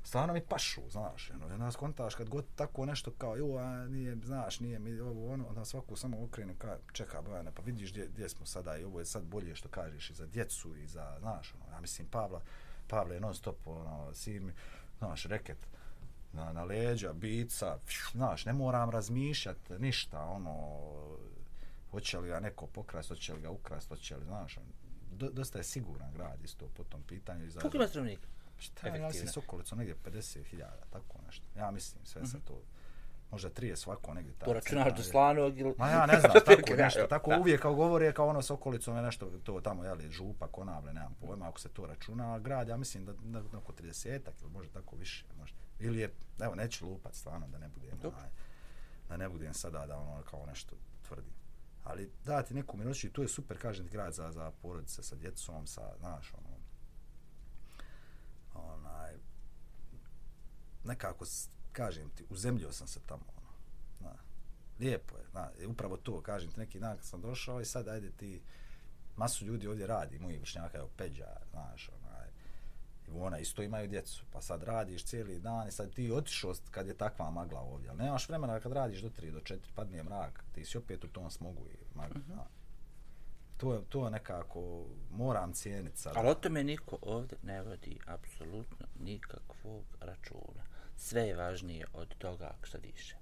Speaker 2: stvarno mi pašu, znaš, ono, jedna skontaš kad god tako nešto kao, jo, a nije, znaš, nije mi ovo, ono, onda svaku samo okrenu, ka, čeka, Bojana, pa vidiš gdje, gdje smo sada i ovo je sad bolje što kažeš i za djecu i za, znaš, ono, ja mislim, Pavla, Pavle non stop, ono, sin, znaš, reket, na, na leđa, bica, znaš, ne moram razmišljati ništa, ono, hoće li ga neko pokrast, hoće li ga ukrast, hoće li, znaš, do, dosta je siguran grad isto po tom pitanju.
Speaker 1: Koliko ima stanovnika?
Speaker 2: Šta, ja mislim s okolicom negdje 50.000, tako nešto. Ja mislim sve mm -hmm. sa to možda 30 svako negdje
Speaker 1: tako. To računaš do Slanog ili...
Speaker 2: Ma ja ne znam, tako nešto, tako da. uvijek kao govore kao ono s okolicom je nešto, to tamo, jeli, župa, konavle, nemam pojma, ako se to računa, a grad, ja mislim da, da, da oko 30-ak ili možda tako više, možda. Ili je, evo, neću lupat stvarno da ne budem, onaj, da ne budem sada da ono kao nešto tvrdim. Ali dati neku minuću to je super, kažem grad za, za porodice sa djecom, sa, znaš, ono, onaj, nekako, kažem ti, uzemljio sam se tamo, ono, na, lijepo je, na, upravo to, kažem ti, neki dan kad sam došao i sad, ajde ti, masu ljudi ovdje radi, moji vršnjaka, evo, Peđa, znaš, i ona isto imaju djecu, pa sad radiš cijeli dan i sad ti otišao kad je takva magla ovdje, ali nemaš vremena kad radiš do 3, do 4, padne mrak, ti si opet u tom smogu i magla, uh mhm. -huh. To je, to nekako, moram cijeniti sad.
Speaker 1: Ali o tome niko ovdje ne vodi apsolutno nikakvog računa sve je važnije od toga što diše.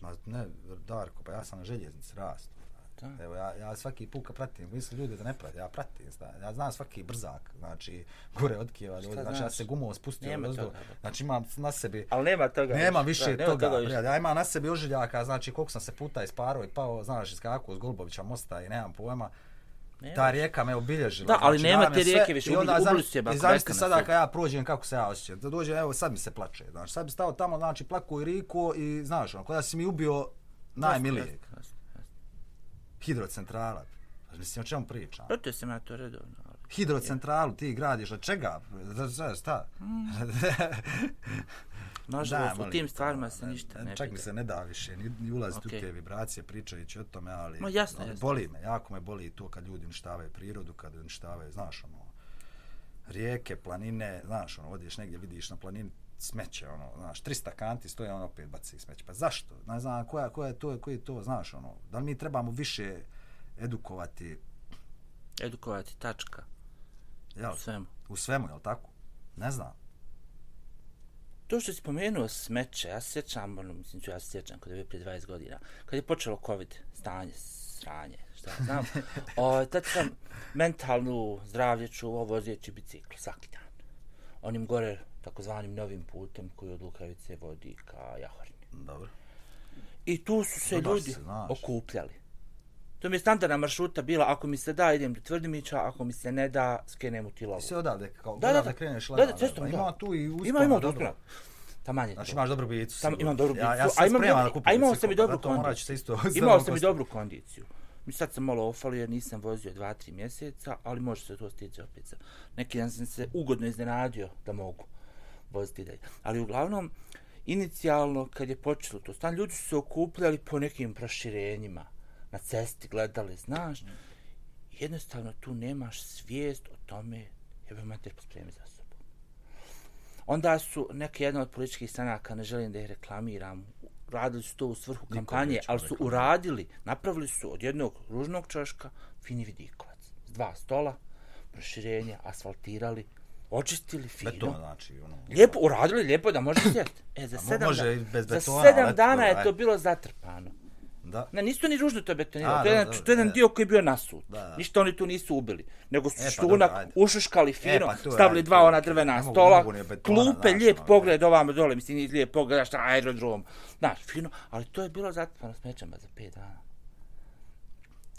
Speaker 2: Ma ne, Darko, pa ja sam na željeznici rastu. Da. Evo, ja, ja svaki put kad pratim, mislim ljudi da ne pratim, ja pratim, zna, ja znam svaki brzak, znači, gore od Kijeva, znači, ja se gumom spustio, nema toga, znači, imam na sebi,
Speaker 1: ali nema toga,
Speaker 2: nema više da, toga, nema toga ja imam na sebi ožiljaka, znači, koliko sam se puta isparo i pao, znaš, iz kako, iz Golbovića mosta i nemam pojma, Nema. Ta rijeka me obilježila.
Speaker 1: Da, ali znači, nema te rijeke više, ubili, su je
Speaker 2: I zamislite sada kad ja prođem kako se ja osjećam. Da dođe, evo sad mi se plače. Znači, sad bi stao tamo, znači, plaku i riku i, znaš, ono, kada si mi ubio najmilijeg. Hidrocentrala. Znači, mislim, o čemu pričam?
Speaker 1: Protio sam ja to redovno.
Speaker 2: Hidrocentralu ti gradiš, od čega? Šta? šta? Mm.
Speaker 1: Nažalost, u tim stvarima se ništa ne
Speaker 2: Čak mi se ne da više, ni, ni ulaziti okay. u te vibracije pričajući o tome, ali
Speaker 1: no, jasno, jasno.
Speaker 2: boli me, jako me boli to kad ljudi uništavaju prirodu, kad uništavaju, znaš, ono, rijeke, planine, znaš, ono, odiš negdje, vidiš na planini smeće, ono, znaš, 300 kanti stoje, on opet baci smeće. Pa zašto? Ne znam, koja, koja je to, koji je to, znaš, ono, da li mi trebamo više edukovati?
Speaker 1: Edukovati, tačka.
Speaker 2: Jel?
Speaker 1: U svemu.
Speaker 2: U svemu, jel tako? Ne znam
Speaker 1: to što si spomenuo smeće, ja se sjećam, ono, mislim ću ja se sjećam kada je prije 20 godina, kad je počelo COVID stanje, sranje, šta znam, o, tad sam mentalnu zdravlje čuvao vozijeći bicikl svaki dan. Onim gore, takozvanim novim putem koji od Lukavice vodi ka Jahorni.
Speaker 2: Dobro.
Speaker 1: I tu su se Dobar ljudi se, okupljali. To mi je standardna maršruta bila, ako mi se da, idem do Tvrdimića, ako mi se ne da, skenem u Tilovu.
Speaker 2: I se odavde, kao da, da, da, kreneš
Speaker 1: da, da, cestom,
Speaker 2: da. Ima tu i
Speaker 1: uspona. Ima, ima dobro. Tamo manje.
Speaker 2: Znači imaš dobru bijicu.
Speaker 1: Tamo imam dobru bijicu. Ja, ja sam spreman da kupim A imao sam i dobru kondiciju. Isto imao sam i dobru kondiciju. Mi sad sam malo ofalio jer nisam vozio dva, tri mjeseca, ali može se to stići opet. Neki dan sam se ugodno iznenadio da mogu voziti dalje. Ali uglavnom, inicijalno, kad je počelo to stan, ljudi su se okupljali po nekim proširenjima na cesti gledali, znaš, jednostavno tu nemaš svijest o tome, jebe mater pospremi za sobom. Onda su neke jedne od političkih stranaka, ne želim da ih reklamiram, radili su to u svrhu Niko kampanje, ali su uradili, napravili su od jednog ružnog čoška fini vidikovac. S dva stola, proširenje, asfaltirali, očistili fino.
Speaker 2: Beton, znači, ono...
Speaker 1: Lijepo, uradili lijepo da može sjeti. E, za sedam, može da, bez betona, za sedam dana je to bilo zatrpano.
Speaker 2: Da.
Speaker 1: Ne, nisu ni ružno to betonirali. To je jedan, to je jedan dio koji je bio nasut. Da, da. Ništa oni tu nisu ubili. Nego su e, pa štunak ušuškali fino, e, pa stavili dva ona drvena stola, klupe, lijep ono, pogled ovamo dole, mislim, nije lijep pogled, šta aerodrom. Znaš, fino, ali to je bilo zatrpano smećama za pet dana.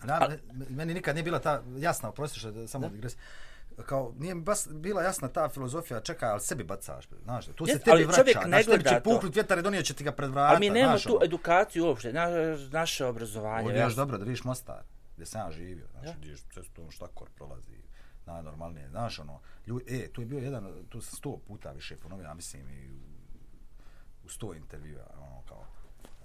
Speaker 2: Da, ali, meni nikad nije bila ta jasna, oprosti što samo digres kao nije bas bila jasna ta filozofija čekaj al sebi bacaš znaš tu se tebi vraća čovjek ne gleda će puknut vjetar i donio će ti ga pred vrata
Speaker 1: a mi nemamo tu ono. edukaciju uopšte na, naše obrazovanje
Speaker 2: ovdje još dobro da vidiš Mostar gdje sam ja živio znači ja. gdje cestom štakor prolazi najnormalnije znaš ono ljudi e tu je bio jedan tu sam sto puta više ponovio ja mislim i u, u sto intervjua ono kao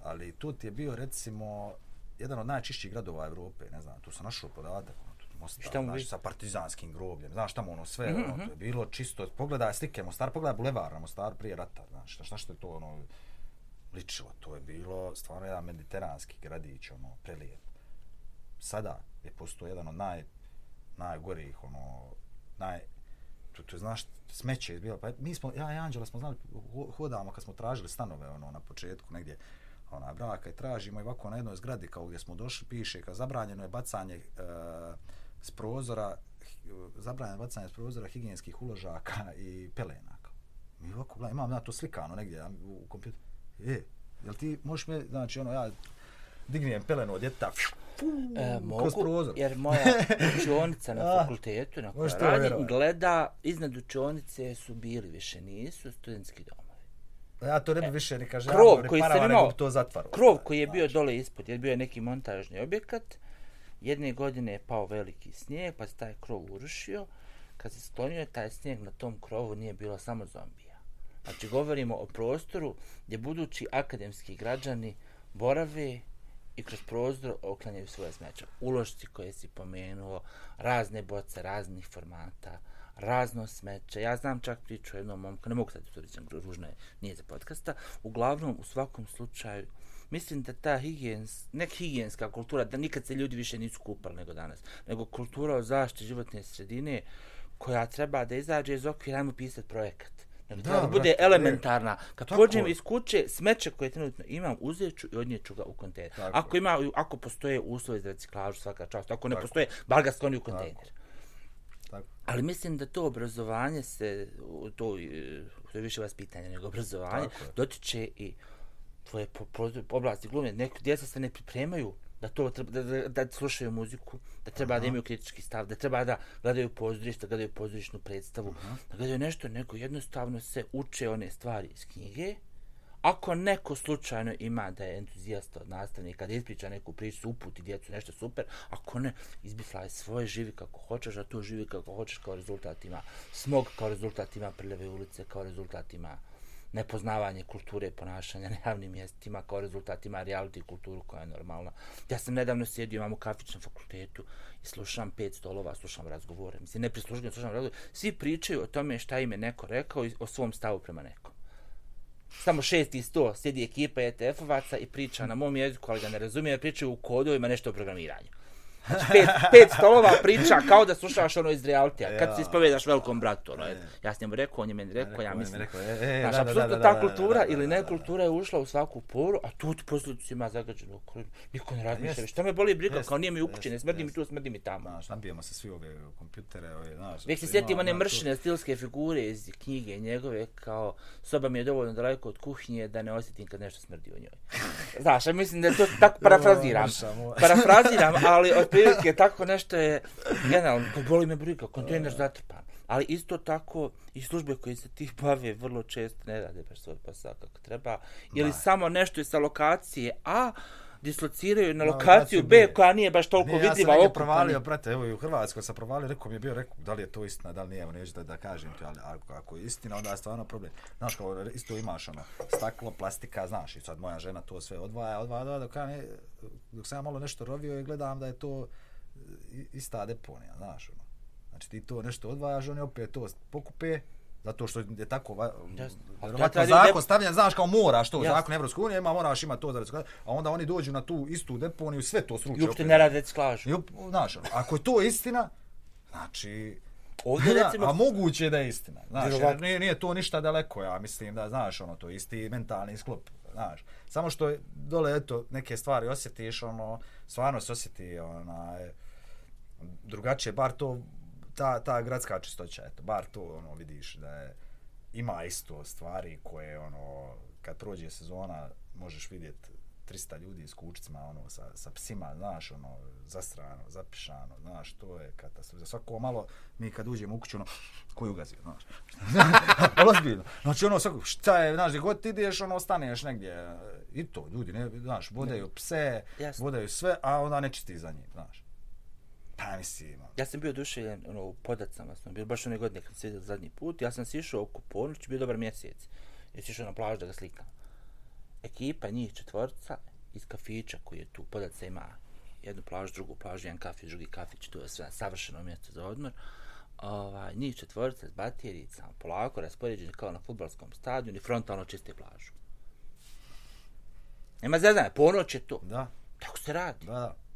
Speaker 2: ali tu ti je bio recimo jedan od najčišćih gradova Evrope ne znam tu sam našao podatak Mostar, šta znaš, sa partizanskim grobljem, znaš tamo ono sve, mm -hmm. ono, to je bilo čisto, pogledaj slike Mostar, pogledaj bulevar na Mostar prije rata, znaš, šta, šta što je to ono, ličilo, to je bilo stvarno jedan mediteranski gradić, ono, prelijep. Sada je posto jedan od naj, najgorih, ono, naj, to, to znaš, smeće je bilo, pa mi smo, ja i Anđela smo znali, hodamo kad smo tražili stanove, ono, na početku, negdje, ona braka i tražimo i ovako na jednoj zgradi kao gdje smo došli piše kao zabranjeno je bacanje uh, s prozora zabranjeno bacanje s prozora higijenskih uložaka i pelena. Mi ovako, gledaj, imam na to slikano negdje u kompjuteru. E, jel ti možeš me, znači ono, ja dignijem pelenu od djeta,
Speaker 1: E,
Speaker 2: kroz
Speaker 1: mogu,
Speaker 2: prozor.
Speaker 1: jer moja učionica na fakultetu na kojoj radim
Speaker 2: vjerovat.
Speaker 1: gleda, iznad učionice su bili, više nisu, studentski domovi.
Speaker 2: Ja to ne bi više ni kaže,
Speaker 1: krov
Speaker 2: ja
Speaker 1: koji
Speaker 2: parava, nego
Speaker 1: imao,
Speaker 2: to zatvaro.
Speaker 1: krov koji je bio dole ispod, je bio je neki montažni objekat, jedne godine je pao veliki snijeg, pa se taj krov urušio, kad se sklonio taj snijeg na tom krovu nije bilo samo zombija. Znači govorimo o prostoru gdje budući akademski građani borave i kroz prozor oklanjaju svoje smeće. Ulošci koje si pomenuo, razne boce, raznih formata, razno smeće. Ja znam čak priču o jednom momku, ne mogu sad to reći, ružno je, nije za podcasta. Uglavnom, u svakom slučaju, mislim da ta higijens, ne higijenska kultura, da nikad se ljudi više nisu kupali nego danas, nego kultura o zaštiti životne sredine koja treba da izađe iz okvira, ajmo pisati projekat. Nego
Speaker 2: Da,
Speaker 1: da bude
Speaker 2: brate,
Speaker 1: elementarna. Kad
Speaker 2: Tako
Speaker 1: pođem iz kuće, smeće koje trenutno imam, uzet ću i odnijet ću ga u kontejner.
Speaker 2: Tako
Speaker 1: Ako ima, ako postoje uslovi za reciklažu svaka čast, ako ne
Speaker 2: Tako.
Speaker 1: postoje, bar ga skloni u kontejner.
Speaker 2: Tako.
Speaker 1: Ali mislim da to obrazovanje se, to, e, to je više vas pitanje nego obrazovanje, dotiče i tvoje po, po, oblasti glume. Neko djeca se ne pripremaju da to treba, da, da, da slušaju muziku, da treba
Speaker 2: Aha.
Speaker 1: da imaju kritički stav, da treba da gledaju pozorište, da gledaju pozorišnu predstavu,
Speaker 2: Aha.
Speaker 1: da gledaju nešto, nego jednostavno se uče one stvari iz knjige. Ako neko slučajno ima da je entuzijasta od nastavnika, da ispriča neku priču, uputi djecu nešto super, ako ne, izbiflaj svoje, živi kako hoćeš, a to živi kako hoćeš kao rezultat ima smog, kao rezultat ima prljave ulice, kao rezultat ima nepoznavanje kulture ponašanja na javnim mjestima, kao rezultat ima reality kulturu koja je normalna. Ja sam nedavno sjedio, imam u kafičnom fakultetu i slušam pet stolova, slušam razgovore. Mislim, ne prislušam, slušam razgovore. Svi pričaju o tome šta im je neko rekao i o svom stavu prema nekom. Samo šesti sto sjedi ekipa ETF-ovaca i priča na mom jeziku, ali ga ne razumije, pričaju u kodovima nešto o programiranju. Znači, pet, pet stolova priča kao da slušaš ono iz realitija. Kad se ispovedaš velikom bratu, ono, ja sam njemu rekao, on je meni rekao, ja mislim.
Speaker 2: rekao, e, e,
Speaker 1: Znaš, apsolutno ta kultura ili ne kultura je ušla u svaku poru, a tu ti posljedicu ima zagađenu okolinu. Niko ne razmišlja, šta me boli briga, kao nije mi u kući, ne
Speaker 2: jest,
Speaker 1: smrdi mi tu, smrdi mi tamo.
Speaker 2: Znaš, nabijemo se svi ove kompjutere, ove, znaš.
Speaker 1: Uvijek se sjetim one mršine stilske figure iz knjige njegove, kao soba mi je dovoljno daleko od kuhinje da ne osjetim kad nešto smrdi u njoj. Znaš, ja mislim da to tako parafraziram. parafraziram, ali otprilike tako nešto je generalno, kad boli me briga, kontejner zatrpan. Ali isto tako i službe koje se tih bave vrlo često ne rade baš svoj posao kako treba. Ili
Speaker 2: Da.
Speaker 1: samo nešto je sa lokacije A, dislociraju na lokaciju
Speaker 2: lokaciju
Speaker 1: B, koja nije baš toliko
Speaker 2: ja sam
Speaker 1: vidljiva
Speaker 2: negdje
Speaker 1: okupan.
Speaker 2: provalio, brate, evo i u Hrvatskoj sam provalio, rekao mi je bio, rekao, da li je to istina, da li nije, evo neću da, da kažem ti, ali ako, ako je istina, onda je stvarno problem. Znaš, kao isto imaš ono, staklo, plastika, znaš, i sad moja žena to sve odvaja, odvaja, odvaja, dok, ja ne, dok sam ja malo nešto rovio i gledam da je to i- ista deponija, znaš, ono. Znači ti to nešto odvajaš, oni opet to pokupe, zato što je tako va, vjerovatno zakon
Speaker 1: dep-
Speaker 2: stavljan, znaš kao moraš to,
Speaker 1: Jasno.
Speaker 2: zakon Evropske unije, ima moraš ima to za reciklažu, a onda oni dođu na tu istu deponiju, sve to sruče.
Speaker 1: I uopšte ne rade reciklažu.
Speaker 2: Znaš, ono, ako je to istina, znači...
Speaker 1: Ovdje
Speaker 2: Da,
Speaker 1: recimo-
Speaker 2: a moguće je da je istina. Znaš, jer nije, nije to ništa daleko, ja mislim da, znaš, ono, to isti mentalni sklop, znaš. Samo što dole, eto, neke stvari osjetiš, ono, stvarno se osjeti, onaj, drugačije, bar to, ta, ta gradska čistoća, eto, bar to, ono, vidiš da je, ima isto stvari koje, ono, kad prođe sezona, možeš vidjeti 300 ljudi s kućicima, ono, sa, sa psima, znaš, ono, zastrano, zapišano, znaš, to je katastrofa. Za svako malo, mi kad uđemo u kuću, ono, ko je ugazio, znaš. Ozbiljno. Znači, ono, svako, šta je, znaš, gdje god ti ideš, ono, ostaneš negdje, i to, ljudi, ne, znaš, vodaju pse, vodaju sve, a onda ne čisti za njih, znaš. Pa mislim, ono.
Speaker 1: Ja sam bio oduševljen ono, u podacama, smo bili baš one godine kad sam zadnji put. Ja sam sišao oko ponoć, bio dobar mjesec. Ja sam išao na plažu da ga slikam. Ekipa, njih četvorca, iz kafića koji je tu, podaca ima jednu plažu, drugu plažu, jedan kafić, drugi kafić, to je sve savršeno mjesto za odmor. Ovaj, njih četvorca s baterijicama, polako raspoređeni kao na futbalskom stadionu i frontalno čiste plažu. Nema zezanja, ponoć je to.
Speaker 2: Da,
Speaker 1: Tako se radi.
Speaker 2: da, da.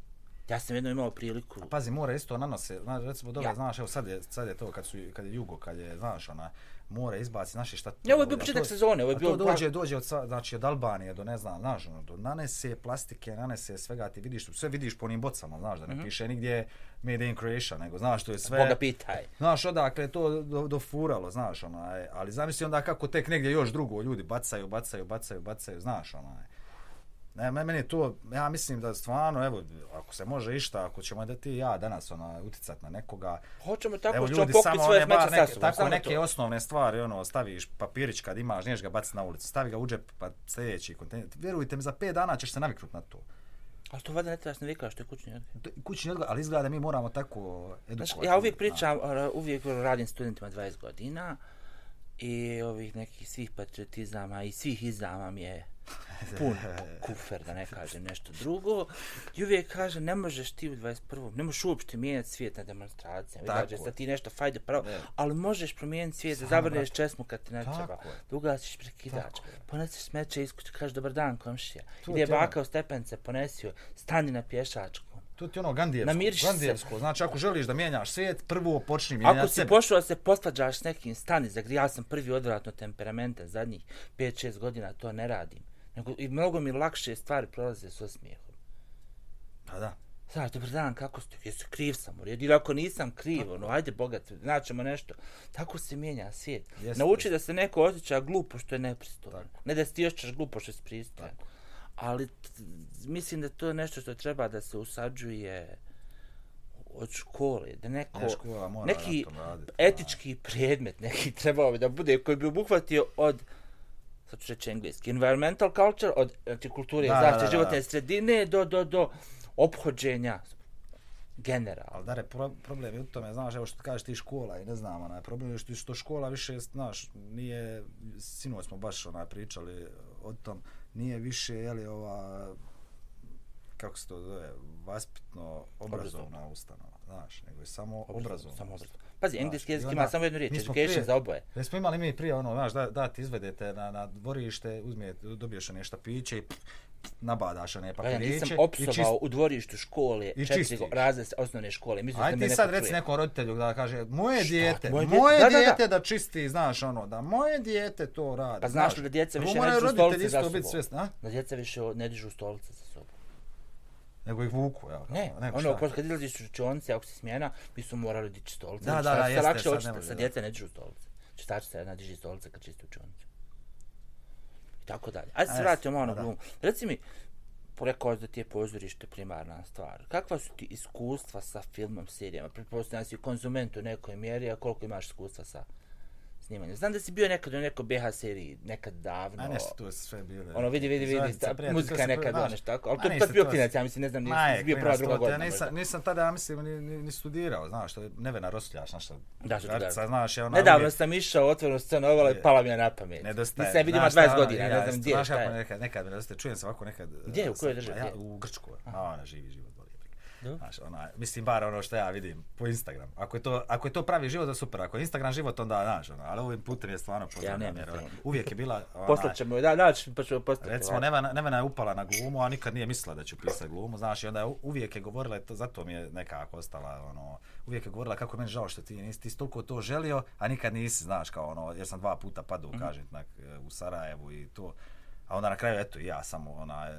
Speaker 1: Ja sam jedno imao priliku...
Speaker 2: A pazi, more isto nanose, znaš, recimo, dobro,
Speaker 1: Ja.
Speaker 2: znaš, evo sad je, sad je to, kad, su, kad je jugo, kad je, znaš, ona, more izbaci, znaš, i šta.
Speaker 1: Ne, ovo je bio početak sezone, ovo je bio...
Speaker 2: to dođe, dođe od, znači, od Albanije do, ne znam, znaš, ono, do nanese plastike, nanese svega, ti vidiš, sve vidiš po onim bocama, znaš, da ne piše nigdje Made in Croatia, nego, znaš, to je sve...
Speaker 1: Boga pitaj.
Speaker 2: Znaš, odakle je to do, dofuralo, znaš, onaj, ali zamisli onda kako tek negdje još drugo ljudi bacaju, bacaju, bacaju, bacaju, znaš, onaj. Ne, me- meni je to, ja mislim da stvarno, evo, ako se može išta, ako ćemo da ti ja danas ona, uticat na nekoga,
Speaker 1: Hoćemo tako
Speaker 2: evo ljudi samo
Speaker 1: svoje smeće
Speaker 2: neke,
Speaker 1: sobom.
Speaker 2: tako neke
Speaker 1: to.
Speaker 2: osnovne stvari, ono, staviš papirić kad imaš, niješ ga baciti na ulicu, stavi ga u džep, pa sljedeći kontejner. Vjerujte mi, za 5 dana ćeš se naviknut na to.
Speaker 1: Ali to vada ne trebaš ne vikao što je kućni odgoj.
Speaker 2: To Kućni odgoj, ali izgleda da mi moramo tako edukovati.
Speaker 1: Znaš, ja uvijek pričam, a, uvijek radim studentima 20 godina i ovih nekih svih patriotizama i svih izama mi je pun kufer, da ne kažem nešto drugo. I uvijek kaže, ne možeš ti u 21. Ne možeš uopšte mijenjati svijet na demonstracijama.
Speaker 2: Tako
Speaker 1: Tako
Speaker 2: je.
Speaker 1: sad ti nešto fajde pravo,
Speaker 2: Ne.
Speaker 1: ali možeš promijeniti svijet da zavrneš
Speaker 2: brate.
Speaker 1: česmu kad ti ne treba.
Speaker 2: je.
Speaker 1: Da ugasiš prekidač. Ponesiš smeće iz kuće, kažeš dobar dan komšija.
Speaker 2: To
Speaker 1: Ide
Speaker 2: ono-
Speaker 1: baka u stepence, ponesi joj, stani na pješačku.
Speaker 2: To ti ono Gandijevsko.
Speaker 1: Namiriš se.
Speaker 2: Gandijevsko. Znači, ako želiš da mijenjaš svijet, prvo počni mijenjati
Speaker 1: Ako si
Speaker 2: sebe.
Speaker 1: pošao da se posvađaš s nekim, stani, zagri, ja sam prvi odvratno temperamentan, zadnjih 5-6 godina to ne radim. Nego, I mnogo mi lakše stvari prolaze s osmijehom.
Speaker 2: Pa da.
Speaker 1: Znaš, dobar dan, kako ste, jesi kriv sam u redu, ili ako nisam kriv, ono, ajde bogat, naćemo nešto. Tako se mijenja svijet.
Speaker 2: Jeste,
Speaker 1: Nauči da se neko osjeća glupo što je nepristojno.
Speaker 2: Tako.
Speaker 1: Ne da se ti osjećaš glupo što je pristojan. Ali mislim da to je nešto što treba da se usađuje od škole, da neko,
Speaker 2: Ne, škola mora
Speaker 1: neki
Speaker 2: raditi,
Speaker 1: etički predmet neki trebao bi da bude koji bi obuhvatio od sad ću reći engleski, environmental culture, od znači, kulture
Speaker 2: Da,
Speaker 1: zaštite
Speaker 2: da, da.
Speaker 1: životne sredine do, do, do ophođenja generalno.
Speaker 2: Ali dare, pro, problem je u tome, znaš, evo što kažeš ti škola i ne znam, onaj, problem je što, što škola više, znaš, nije, sinoć smo baš onaj pričali o tom, nije više, jeli, ova, kako se to zove, vaspitno obrazovna ustanova, znaš, nego je samo obrazovna.
Speaker 1: Samo obrazovno. Pazi, engleski jezik ima samo jednu riječ,
Speaker 2: mi
Speaker 1: education za oboje.
Speaker 2: Da smo imali mi prije ono, znaš, da, da ti izvedete na, na dvorište, uzmijete, dobiješ one štapiće i pff, nabadaš one
Speaker 1: Pa ja
Speaker 2: papiriće.
Speaker 1: nisam opsovao u dvorištu škole, četiri razred osnovne škole. Mislim da
Speaker 2: Aj
Speaker 1: me
Speaker 2: ti sad reci nekom roditelju da kaže, moje dijete,
Speaker 1: Moje
Speaker 2: moje,
Speaker 1: dijete? Da, da, da.
Speaker 2: dijete da, čisti, znaš ono, da moje dijete to radi.
Speaker 1: Pa znaš li da djeca više ne dižu stolice za sobom? Da djeca više ne dižu stolice za sobom.
Speaker 2: Nego ih vuku, ja.
Speaker 1: Ne,
Speaker 2: Nego
Speaker 1: ono,
Speaker 2: šta?
Speaker 1: posle kad izlaziš u učionice, ako si smjena, mi su morali dići stolice.
Speaker 2: Da,
Speaker 1: Znači,
Speaker 2: da, da,
Speaker 1: se
Speaker 2: jeste,
Speaker 1: lakše
Speaker 2: sad ne
Speaker 1: sa
Speaker 2: da.
Speaker 1: djeca ne dižu stolice. Čitačica jedna diži stolice kad čisti učionicu. I tako dalje. Ajde se vratimo
Speaker 2: jeste,
Speaker 1: ono
Speaker 2: da.
Speaker 1: glumu. Reci mi, rekao da ti je pozorište primarna stvar. Kakva su ti iskustva sa filmom, serijama? Pretpostavljam si konzument u nekoj mjeri, a koliko imaš iskustva sa snimanjem? Znam da si bio nekad u nekoj BH seriji, nekad davno.
Speaker 2: A nešto, to je sve bilo.
Speaker 1: Ono, vidi, vidi, vidi,
Speaker 2: Zvanica,
Speaker 1: ta, muzika
Speaker 2: se
Speaker 1: nekad,
Speaker 2: prvi-
Speaker 1: ono
Speaker 2: znaš,
Speaker 1: što tako. Ali to je tad bio klinac, ja mislim, ne znam, nisi
Speaker 2: je,
Speaker 1: bio prva, druga godina.
Speaker 2: Nisam, nisam tada, ja mislim, ni, ni, ni studirao, znaš, to je Nevena Rosljaš, znaš, što
Speaker 1: Da, što
Speaker 2: Garica,
Speaker 1: kažem.
Speaker 2: znaš, je ona
Speaker 1: Nedavno sam išao, otvoreno scenu ovala i
Speaker 2: Je.
Speaker 1: pala mi je na pamet.
Speaker 2: Nedostaje.
Speaker 1: Nisam vidio
Speaker 2: šta
Speaker 1: 20
Speaker 2: ono,
Speaker 1: godina, ne znam gdje,
Speaker 2: znaš kako
Speaker 1: je.
Speaker 2: Nekad, nekad mi nedostaje, čujem se ovako nekad...
Speaker 1: Gdje, u kojoj
Speaker 2: sam-
Speaker 1: državi,
Speaker 2: u Grčkoj. A ona živi život, Znaš, ona, mislim, bar ono što ja vidim po Instagram. Ako je to, ako je to pravi život, da super. Ako je Instagram život, onda, znaš, ono, ali ovim putem je stvarno pozdravljam. jer,
Speaker 1: Instagram.
Speaker 2: uvijek je bila... Ona,
Speaker 1: Poslat ćemo, da, da, ću, pa ćemo postaviti.
Speaker 2: Recimo, Nevena, Nevena je upala na glumu, a nikad nije mislila da će pisati glumu, znaš, i onda je uvijek je govorila, to, zato mi je nekako ostala, ono, uvijek je govorila kako je meni žao što ti nisi, ti toliko to želio, a nikad nisi, znaš, kao ono, jer sam dva puta padao, mm -hmm. kažem, tak, u Sarajevu i to, a onda na kraju, eto, ja samo, ona,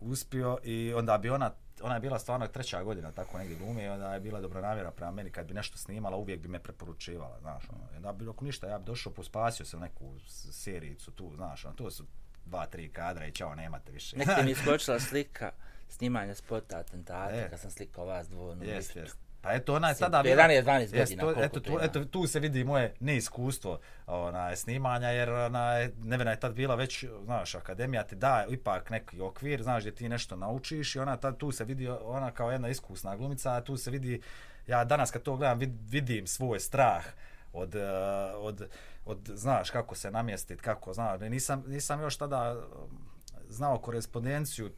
Speaker 2: uspio i onda bi ona ona je bila stvarno treća godina tako negdje glume i onda je bila dobronamjerna prema meni kad bi nešto snimala uvijek bi me preporučivala znaš ono onda bi ako ništa ja bi došao pospasio sam neku s- serijicu tu znaš ono to su dva tri kadra i čao nemate više
Speaker 1: Nekde mi je skočila slika snimanja spota atentata,
Speaker 2: E.
Speaker 1: kad sam slikao vas dvojno.
Speaker 2: Jest, jest. Pa eto, ona je
Speaker 1: Mislim,
Speaker 2: tada
Speaker 1: prije
Speaker 2: bila...
Speaker 1: 11, 12
Speaker 2: Jest,
Speaker 1: godina,
Speaker 2: to, eto,
Speaker 1: to
Speaker 2: tu, eto, tu se vidi moje neiskustvo ona, snimanja, jer ona, Nevena je tad bila već, znaš, akademija ti da ipak neki okvir, znaš, gdje ti nešto naučiš i ona tad tu se vidi, ona kao jedna iskusna glumica, a tu se vidi, ja danas kad to gledam vid, vidim svoj strah od, eh, od, od, znaš, kako se namjestiti, kako, znaš, nisam, nisam još tada um, znao korespondenciju uh,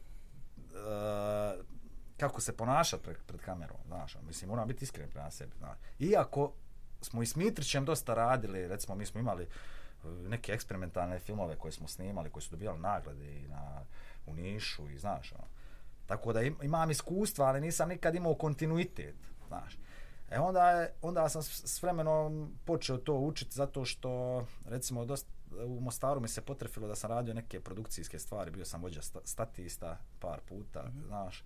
Speaker 2: kako se ponašati pred, pred kamerom, znaš, ono, mislim, moram biti iskren prema sebi, znaš. Iako smo i s Mitrićem dosta radili, recimo, mi smo imali uh, neke eksperimentalne filmove koje smo snimali, koji su dobijali nagrade i na, u Nišu i, znaš, ono, Tako da im, imam iskustva, ali nisam nikad imao kontinuitet, znaš. E onda, je, onda sam s, vremenom počeo to učiti zato što, recimo, dosta, u Mostaru mi se potrefilo da sam radio neke produkcijske stvari, bio sam vođa sta, statista par puta, mm -hmm. znaš,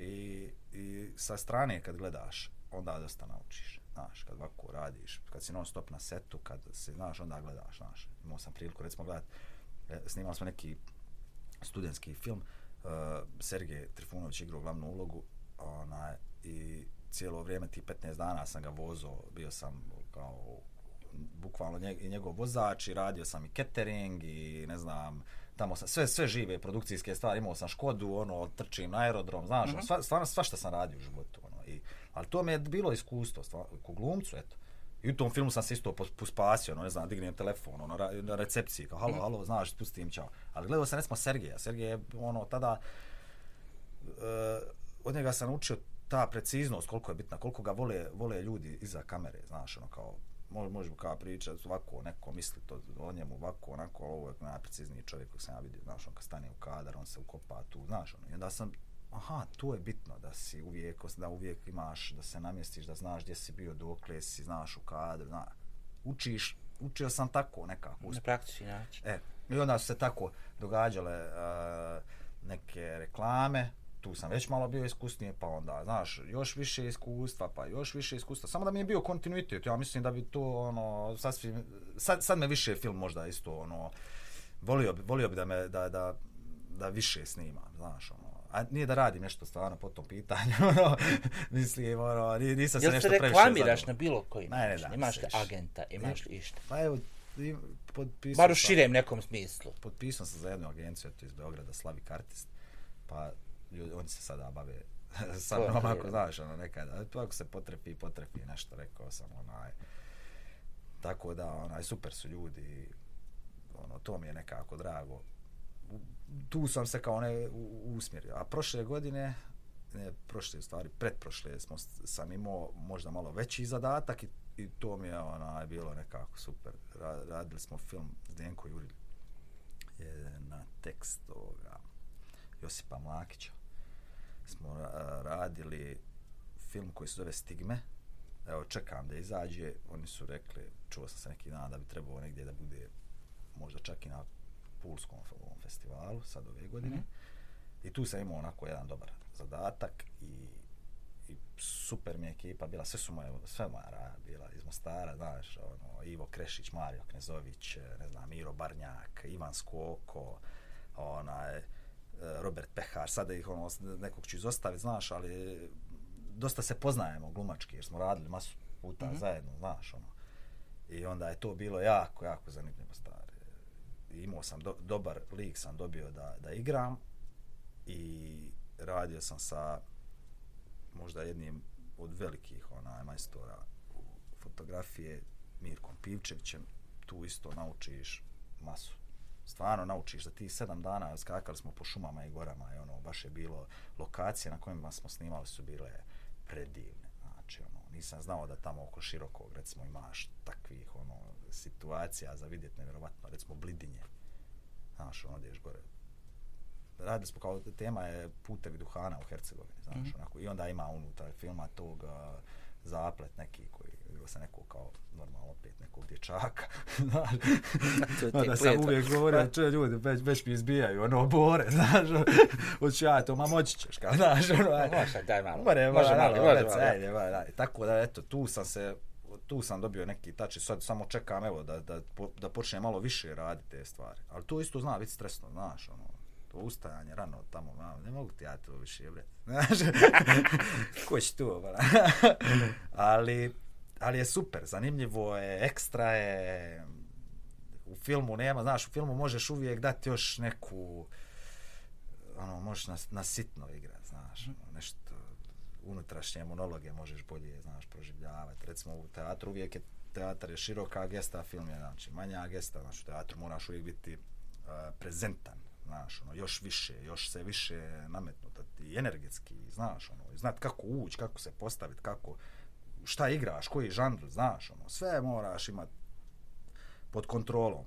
Speaker 2: i, i sa strane kad gledaš, onda dosta naučiš, znaš, kad ovako radiš, kad si non stop na setu, kad se, znaš, onda gledaš, znaš, imao sam priliku, recimo, gledat, e, snimali smo neki studentski film, uh, Sergej Trifunović igrao glavnu ulogu, ona, i cijelo vrijeme, ti 15 dana sam ga vozo, bio sam kao bukvalno njegov vozač i radio sam i catering i ne znam, tamo sam, sve, sve žive produkcijske stvari, imao sam Škodu, ono, trčim na aerodrom, znaš, mm -hmm. sva, stvarno sva što sam radio u životu, ono, i, ali to mi je bilo iskustvo, stvarno, ko glumcu, eto. I u tom filmu sam se isto pospasio, no, ne znam, dignem telefon, ono, na recepciji, kao, halo, mm -hmm. halo, znaš, pustim, čao. Ali gledao sam, recimo, Sergeja. Sergej je, ono, tada, uh, od njega sam učio ta preciznost, koliko je bitna, koliko ga vole, vole ljudi iza kamere, znaš, ono, kao, može, može kao pričati ovako, neko misli to o njemu ovako, onako, ovo je najprecizniji čovjek koji sam ja vidio, znaš, on kad stane u kadar, on se ukopa tu, znaš, ono, i onda sam, aha, to je bitno da si uvijek, da uvijek imaš, da se namjestiš, da znaš gdje si bio, dokle si, znaš, u kadru, znaš, učiš, učio sam tako nekako.
Speaker 1: Na praktični način.
Speaker 2: E, i onda su se tako događale uh, neke reklame, tu sam već malo bio iskusnije, pa onda, znaš, još više iskustva, pa još više iskustva. Samo da mi je bio kontinuitet, ja mislim da bi to, ono, sasvim, sad, sad me više film možda isto, ono, volio bi, volio bi da me, da, da, da više snimam, znaš, ono, a nije da radim nešto stvarno po tom pitanju, ono, mislim, ono, nisam se nešto previše
Speaker 1: Jel se reklamiraš na bilo koji način? Ne, ne, da, imaš li agenta, imaš li išta?
Speaker 2: Pa evo, potpisao
Speaker 1: Bar u širem nekom smislu.
Speaker 2: Potpisao sam za jednu agenciju, to iz Beograda, Slavik Artist, pa ljudi, oni se sada bave sa mnom, ako znaš, ono, nekada, to ako se potrepi, potrepi nešto, rekao sam, onaj, tako da, onaj, super su ljudi, ono, to mi je nekako drago, tu sam se kao ne usmjerio, a prošle godine, ne, prošle stvari, pretprošle smo, sam imao možda malo veći zadatak i, i to mi je onaj, bilo nekako super, radili smo film Zdenko Juril, je na tekst ovoga Josipa Mlakića, smo radili film koji se zove Stigme. Evo, čekam da izađe. Oni su rekli, čuo sam se neki dan da bi trebalo negdje da bude možda čak i na Pulskom festivalu sad ove godine. Mm -hmm. I tu sam imao onako jedan dobar zadatak i, i super mi je ekipa bila, sve su moje, sve moja raja bila iz Mostara, znaš, ono, Ivo Krešić, Mario Knezović, ne znam, Miro Barnjak, Ivan Skoko, onaj, Robert Pehar, sada ih ono, nekog ću izostaviti, znaš, ali dosta se poznajemo glumački, jer smo radili masu puta mm -hmm. zajedno, znaš, ono. I onda je to bilo jako, jako zanimljivo stvari. Imao sam do, dobar lik, sam dobio da, da igram i radio sam sa možda jednim od velikih onaj majstora fotografije Mirkom Pivčevićem. Tu isto naučiš masu stvarno naučiš da ti sedam dana skakali smo po šumama i gorama i ono, baš je bilo lokacije na kojima smo snimali su bile predivne. Znači, ono, nisam znao da tamo oko širokog, recimo, imaš takvih, ono, situacija za vidjeti nevjerovatno, recimo, blidinje. Znaš, ono, ideš gore. Radili smo kao tema je putevi duhana u Hercegovini, znaš, mm -hmm. onako, i onda ima unutar filma tog uh, zaplet neki koji bilo se neko kao normalno opet nekog dječaka. znaš, da sam uvijek govorio, če ljudi, već, već mi izbijaju, ono, bore, znaš, hoću ja to, ma moći ćeš, kao, znaš, ono, aj,
Speaker 1: može, daj malo,
Speaker 2: može, može, malo, može, može, ajde, ajde, ajde, tako da, eto, tu sam se, tu sam dobio neki tač i sad samo čekam, evo, da, da, da počne malo više raditi te stvari. Ali to isto zna biti stresno, znaš, ono, to ustajanje rano tamo, ma, ne mogu ti ja to više, bre. Znaš, ko će tu, ali, ali je super, zanimljivo je, ekstra je, u filmu nema, znaš, u filmu možeš uvijek dati još neku, ono, možeš na, na sitno igrati, znaš, ono, nešto, unutrašnje monologe možeš bolje, znaš, proživljavati. Recimo u teatru uvijek je, teatar je široka gesta, film je, znači, manja gesta, znači, u teatru moraš uvijek biti uh, prezentan, znaš, ono, još više, još se više nametnuti, energetski, znaš, ono, znat kako ući, kako se postaviti, kako, šta igraš, koji žanr, znaš, ono, sve moraš imati pod kontrolom.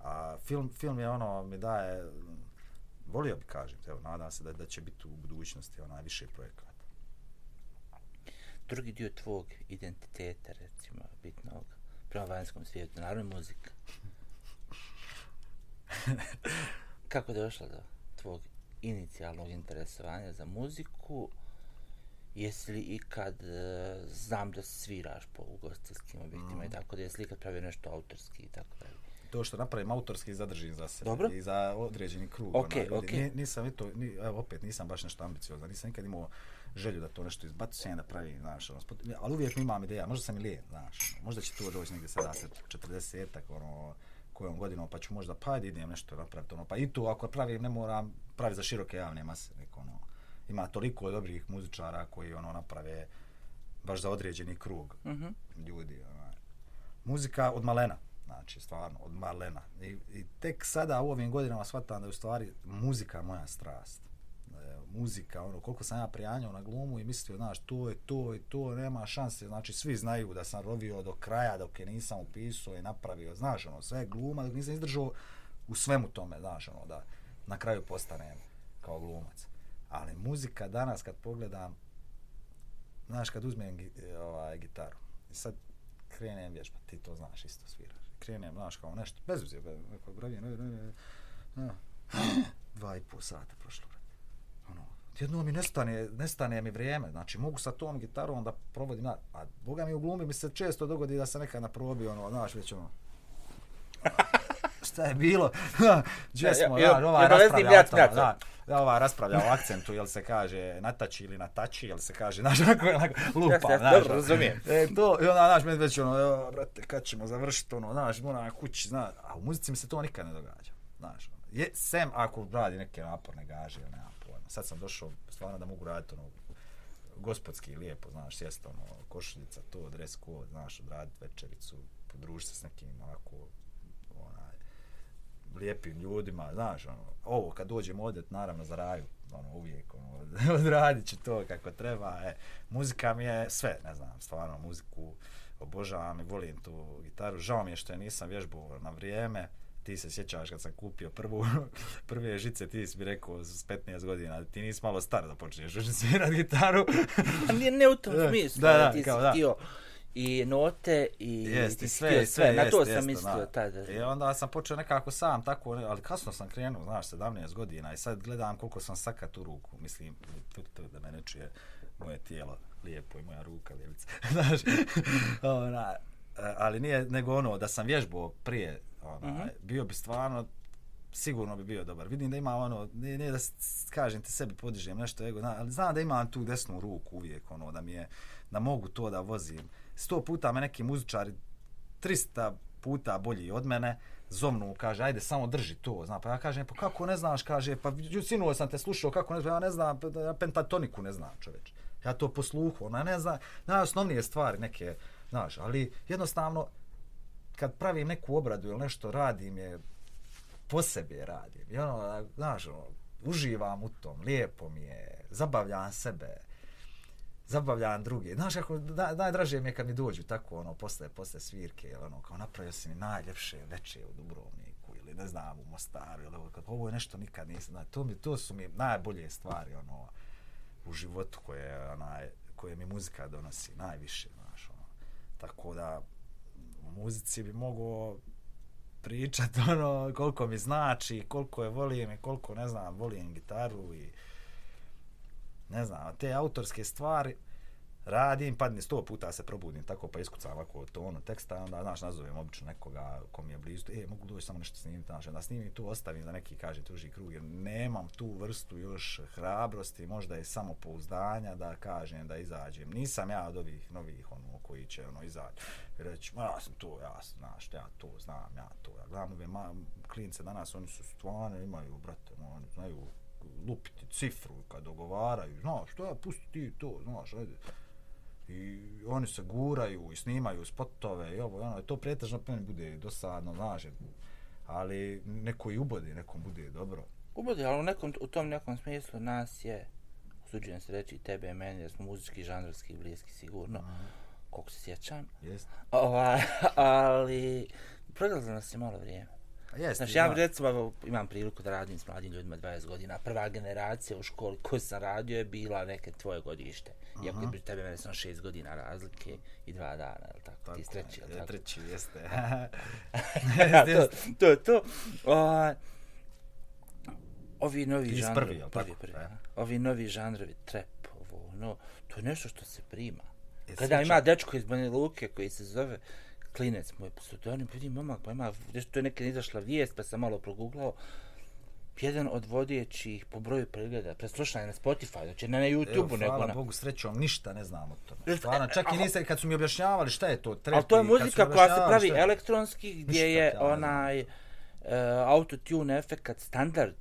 Speaker 2: A film, film je ono, mi daje volio bi kažem, evo, nadam se da, da će biti u budućnosti onaj više projekata.
Speaker 1: Drugi dio tvog identiteta, recimo, bitnog prema vanjskom svijetu, naravno muzika. Kako je došla do tvog inicijalnog interesovanja za muziku? Jesi li ikad, e, znam da sviraš po ugostiteljskim objektima mm. i tako da jesi li ikad pravio nešto autorski i tako dalje?
Speaker 2: To što napravim autorski zadržim za sebe
Speaker 1: Dobro.
Speaker 2: i za određeni krug.
Speaker 1: Ok,
Speaker 2: ona,
Speaker 1: ok.
Speaker 2: Ni, nisam, to, ni, evo, opet nisam baš nešto ambiciozan, nisam nikad imao želju da to nešto izbacujem, da pravim, znaš, ono, spot, ali uvijek imam ideja, možda sam i lijen, znaš, ono, možda će to doći negdje sada se 40-ak, ono, kojom godinom, pa ću možda, pa idem nešto napraviti, ono, pa i tu ako pravim, ne moram praviti za široke javne mase, neko, ono, ima toliko dobrih muzičara koji, ono, naprave baš za određeni krug
Speaker 1: Mm -hmm.
Speaker 2: ljudi, ono, muzika od malena, znači, stvarno, od malena, I, i tek sada u ovim godinama shvatam da je u stvari muzika moja strast, muzika, ono, koliko sam ja prijanjao na glumu i mislio, znaš, to je to i to, nema šanse, znači, svi znaju da sam rovio do kraja dok je nisam upisao i napravio, znaš, ono, sve gluma, dok nisam izdržao u svemu tome, znaš, ono, da na kraju postanem kao glumac. Ali muzika danas, kad pogledam, znaš, kad uzmem e, ovaj, gitaru, i sad krenem vježba, ti to znaš, isto sviraš, krenem, znaš, kao nešto, bez uzir, bez, neko bravije, no, ne, ne, dva i pol sata prošlo, ono, jedno mi nestane, nestane mi vrijeme, znači mogu sa tom gitarom da provodim, na, a boga mi u glumi mi se često dogodi da se nekad na probi, ono, znaš, već ono, šta je bilo, gdje smo, ja, ja, ova raspravlja o tome, da, da, ova raspravlja o akcentu, jel se kaže natači ili natači, jel se kaže, znaš, onako, onako, lupa,
Speaker 1: ja,
Speaker 2: znaš,
Speaker 1: dobro, razumijem.
Speaker 2: E, to, i onda, znaš, već ono, jo, brate, kad ćemo završiti, ono, znaš, moram kući, znaš, a u muzici mi se to nikad ne događa, znaš, ono, je, sem ako radi neke naporne gaže, ili nema pojma, sad sam došao, stvarno da mogu raditi, ono, gospodski lijepo, znaš, sjest, ono, košuljica, to, dres code, znaš, odraditi večericu, podružiti se s nekim, onako, lijepim ljudima, znaš, ono, ovo kad dođem odet, naravno za raju, ono, uvijek, ono, odradit ću to kako treba, e, muzika mi je sve, ne znam, stvarno, muziku obožavam i volim tu gitaru, žao mi je što je nisam vježbao na vrijeme, ti se sjećaš kad sam kupio prvu, prve žice, ti si mi rekao s 15 godina, ti nisi malo star da počneš svirat gitaru.
Speaker 1: A nije ne u tom smislu,
Speaker 2: da, da,
Speaker 1: ti
Speaker 2: kao,
Speaker 1: si
Speaker 2: da.
Speaker 1: htio i note i
Speaker 2: jest, i sve,
Speaker 1: htio
Speaker 2: sve,
Speaker 1: na
Speaker 2: jest,
Speaker 1: to
Speaker 2: jest,
Speaker 1: sam mislio
Speaker 2: na.
Speaker 1: tada.
Speaker 2: I onda sam počeo nekako sam tako, ali kasno sam krenuo, znaš, 17 godina i sad gledam koliko sam sakat u ruku, mislim, tu, tu, da me ne čuje moje tijelo lijepo i moja ruka lijevica, znaš, ona, ali nije nego ono da sam vježbao prije, ona, mm -hmm. bio bi stvarno sigurno bi bio dobar. Vidim da ima ono, ne, ne da kažem ti sebi podižem nešto ego, ali znam da imam tu desnu ruku uvijek, ono, da mi je, da mogu to da vozim. Sto puta me neki muzičari, 300 puta bolji od mene, zovnu, kaže, ajde, samo drži to, zna, pa ja kažem, pa kako ne znaš, kaže, pa sinuo sam te slušao, kako ne znam, ja ne znam, pa ja pentatoniku ne znam, čoveč. Ja to posluhu, ona ne zna, najosnovnije stvari neke, znaš, ali jednostavno, kad pravim neku obradu ili nešto radim je, po sebi radim. I ono, znaš, ono, uživam u tom, lijepo mi je, zabavljam sebe, zabavljam druge. Znaš, kako, da, najdraže mi je kad mi dođu tako, ono, posle, posle svirke, ono, kao napravio si mi najljepše veče u Dubrovniku, ili ne znam, u Mostaru, ili ovo, ovo je nešto nikad nisam, znači, to, mi, to su mi najbolje stvari, ono, u životu koje, onaj, koje mi muzika donosi, najviše, znaš, ono. Tako da, u muzici bi mogo pričat ono koliko mi znači, koliko je volim i koliko ne znam, volim gitaru i ne znam, te autorske stvari radim, padne sto puta se probudim tako pa iskucam ovako tonu ono, teksta, onda znaš, nazovem obično nekoga ko mi je blizu, e, mogu doći samo nešto snimiti, znaš, da snimim tu, ostavim da neki kaže tuži krug, jer nemam tu vrstu još hrabrosti, možda je samo pouzdanja da kažem da izađem. Nisam ja od ovih novih ono koji će ono izaći reći, ma ja sam to, ja sam, znaš, ja to znam, ja to. Ja gledam ove ma, klince danas, oni su stvarno, imaju, brate, oni znaju lupiti cifru kad dogovaraju, znaš, što ja, pusti ti to, znaš, ajde. I oni se guraju i snimaju spotove i ovo ono to pretežno pa bude dosadno znaš ali neko i ubodi nekom bude dobro.
Speaker 1: Ubodi ali u nekom u tom nekom smislu nas je usuđujem se reći tebe i meni jer smo muzički žanrski bliski sigurno. Mm. koliko se sjećam.
Speaker 2: Jest
Speaker 1: ovaj ali pregledalo nas je malo vrijeme
Speaker 2: Pa jeste,
Speaker 1: Znaš, ja recimo imam priliku da radim s mladim ljudima 20 godina. Prva generacija u školi koju sam radio je bila neke tvoje godište. Iako je među tebe mene sam 6 godina razlike i dva dana, je li tako? Ti si treći, je
Speaker 2: je,
Speaker 1: tako?
Speaker 2: treći, jeste.
Speaker 1: To, to to. O, ovi novi
Speaker 2: Ti
Speaker 1: žanrovi,
Speaker 2: prvi,
Speaker 1: prvi,
Speaker 2: tako?
Speaker 1: prvi,
Speaker 2: E.
Speaker 1: aha. ovi novi žanrovi, trap, ovo, no, to je nešto što se prima.
Speaker 2: E,
Speaker 1: Kada ima dečko iz Banja Luke koji se zove Klinec moj pseudonim, vidim momak, pa ima, nešto to je nekad izašla vijest, pa sam malo proguglao, jedan od vodećih po broju pregleda, preslušanja na Spotify, znači ne na YouTube-u, nego
Speaker 2: hvala
Speaker 1: na...
Speaker 2: Bogu, srećom, ništa ne znam o tome. Stvarno, čak i niste, kad su mi objašnjavali šta je to, trep
Speaker 1: Ali to je muzika koja se pravi elektronski, gdje
Speaker 2: Ništa
Speaker 1: je onaj uh, autotune efekt standard.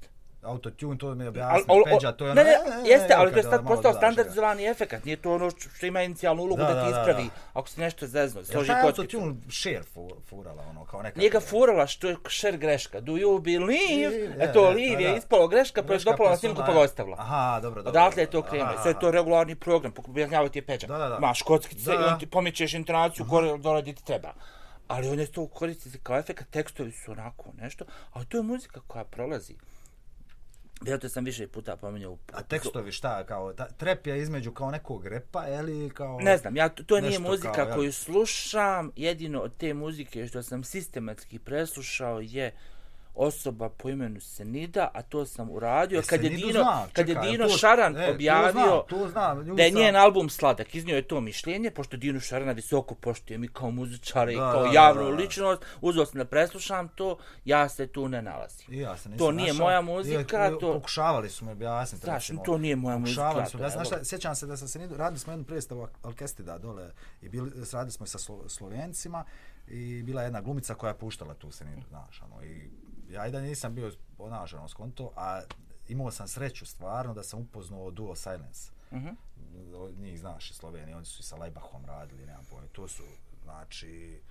Speaker 2: Autotune, to mi je
Speaker 1: Al,
Speaker 2: objasnio
Speaker 1: al,
Speaker 2: Peđa, to je ono...
Speaker 1: ne,
Speaker 2: e,
Speaker 1: ne, jeste, ali to je sad postao standardizovani efekt. Nije to ono što ima inicijalnu ulogu
Speaker 2: Da,
Speaker 1: da,
Speaker 2: da,
Speaker 1: ti ispravi.
Speaker 2: da.
Speaker 1: Ako si nešto zezno, složi
Speaker 2: taj
Speaker 1: kockicu.
Speaker 2: autotune share fu- furala, ono, kao neka...
Speaker 1: Nije ga furala što je šer greška. Do you believe?
Speaker 2: Je,
Speaker 1: E to
Speaker 2: je,
Speaker 1: live je ispalo greška, pa je dopala na
Speaker 2: pa
Speaker 1: snimku pa ga ostavila.
Speaker 2: Aha, dobro, dobro.
Speaker 1: Odatle je to.
Speaker 2: Aha,
Speaker 1: Sve je to regularni program, objašnjava ti je Peđa.
Speaker 2: Da, da, da.
Speaker 1: Maš kockice
Speaker 2: Da,
Speaker 1: i
Speaker 2: da.
Speaker 1: on ti pomičeš intonaciju gore dole gdje ti treba. Ali on je to koristi se kao efekt, tekstovi su onako nešto, ali to je muzika koja prolazi. Vjerojatno sam više puta pominjao.
Speaker 2: A tekstovi šta, kao, ta, trep je između kao nekog repa, ili kao...
Speaker 1: Ne znam, ja, to, to nije muzika
Speaker 2: kao,
Speaker 1: koju slušam, jedino od te muzike što sam sistematski preslušao je osoba po imenu Senida, a to sam uradio
Speaker 2: E,
Speaker 1: kad je
Speaker 2: Senidu
Speaker 1: Dino,
Speaker 2: znam,
Speaker 1: kad je Dino
Speaker 2: to-
Speaker 1: Šaran
Speaker 2: e, to
Speaker 1: objavio
Speaker 2: to znam, nju
Speaker 1: da je
Speaker 2: sam-
Speaker 1: njen album sladak, iznio je to mišljenje, pošto Dino Šarana visoko poštujem i kao muzičara i
Speaker 2: Da,
Speaker 1: kao javnu
Speaker 2: da, da.
Speaker 1: ličnost, uzeo sam da preslušam to, ja se tu ne nalazim.
Speaker 2: I ja se nisam
Speaker 1: To nije
Speaker 2: našao.
Speaker 1: moja muzika,
Speaker 2: i-
Speaker 1: to-
Speaker 2: Pokušavali su mi objasniti.
Speaker 1: Znaš,
Speaker 2: recimo.
Speaker 1: to nije moja muzika,
Speaker 2: su
Speaker 1: to
Speaker 2: mi
Speaker 1: je
Speaker 2: objasniti. Znaš šta, sjećam se da sam se nidu, radili smo jednu predstavu Alkestida dole i bili, radili smo i sa Slo, Slovencima i bila je jedna glumica koja je puštala tu Senidu, znaš, ono, i ja i da nisam bio, znaš, ono, skonto, a imao sam sreću stvarno da sam upoznao Duo Silence.
Speaker 1: Mhm.
Speaker 2: Od njih znaš iz Slovenije, oni su i sa Lajbahom radili, nemam pojma, to su, znači,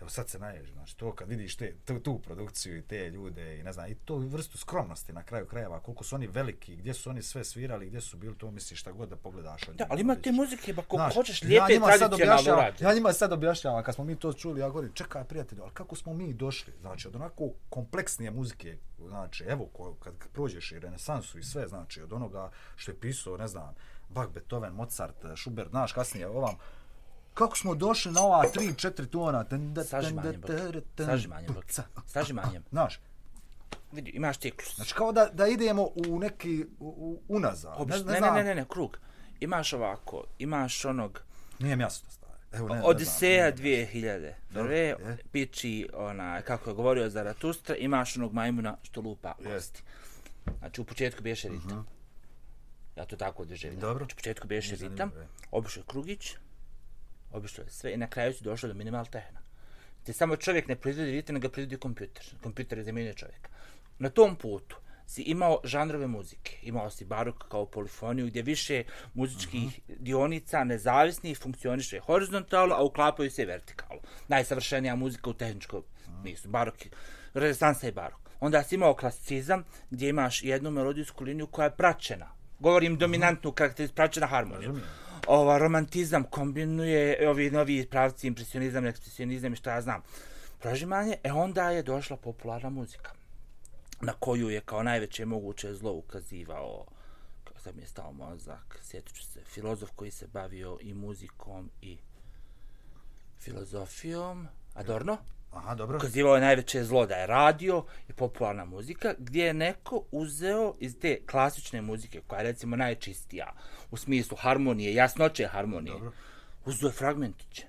Speaker 2: evo sad se naježi, znači to kad vidiš te, tu, tu produkciju i te ljude i ne znam, i to vrstu skromnosti na kraju krajeva, koliko su oni veliki, gdje su oni sve svirali, gdje su bili, to misliš šta god da pogledaš od
Speaker 1: Da, ali ima te muzike, ba koliko
Speaker 2: Znaš,
Speaker 1: hoćeš
Speaker 2: ja
Speaker 1: lijepe
Speaker 2: sad
Speaker 1: tradicionalno urađene.
Speaker 2: Ja njima sad objašnjavam, kad smo mi to čuli, ja govorim, čekaj prijatelju, ali kako smo mi došli, znači od onako kompleksnije muzike, znači evo, ko, kad prođeš i renesansu i sve, znači od onoga što je pisao, ne znam, Bach, Beethoven, Mozart, Schubert, znaš, kasnije ovam, kako smo došli na ova 3-4 tona, ten,
Speaker 1: Sažimanjem. Sažimanjem.
Speaker 2: Znaš,
Speaker 1: Vidi, imaš ciklus.
Speaker 2: znači kao da, da idemo u neki, u, u, unazad, ne,
Speaker 1: Obično,
Speaker 2: ne,
Speaker 1: ne,
Speaker 2: znam,
Speaker 1: ne, ne, ne, krug. Imaš ovako, imaš onog
Speaker 2: nije mi jasno stvari. Evo, ne, ne
Speaker 1: Odiseja
Speaker 2: nije mi
Speaker 1: 2000.
Speaker 2: Dobro,
Speaker 1: Prve,
Speaker 2: je.
Speaker 1: piči, ona, kako je govorio Zaratustra, imaš onog majmuna što lupa
Speaker 2: Jest.
Speaker 1: kosti. Znači, u početku biješe ritam. Ja to tako doživljam.
Speaker 2: Dobro.
Speaker 1: Znači, u početku biješe
Speaker 2: Nije
Speaker 1: ritam, obišao je krugić, obišao je sve i na kraju si došao do minimal tehna. Te samo čovjek ne proizvodi ritam, nego proizvodi kompjuter. Kompjuter je zamijenio čovjeka. Na tom putu si imao žanrove muzike. Imao si barok kao polifoniju gdje više muzičkih dionica nezavisnih funkcioniše horizontalno, a uklapaju se vertikalno. Najsavršenija muzika u tehničkom smislu. Barok, renesansa i barok. Onda si imao klasicizam gdje imaš jednu melodijsku liniju koja je praćena. Govorim dominantnu karakteristiku, praćena harmonijom. Ova romantizam kombinuje ovi novi pravci, impresionizam, ekspresionizam i šta ja znam. Prožimanje, e onda je došla popularna muzika na koju je kao najveće moguće zlo ukazivao kako sad mi je stao mozak, sjetit ću se, filozof koji se bavio i muzikom i filozofijom, Adorno,
Speaker 2: Aha, dobro.
Speaker 1: ukazivao je najveće zlo da je radio i popularna muzika, gdje je neko uzeo iz te klasične muzike, koja je recimo najčistija, u smislu harmonije, jasnoće harmonije,
Speaker 2: Dobro.
Speaker 1: uzeo je fragmentiće.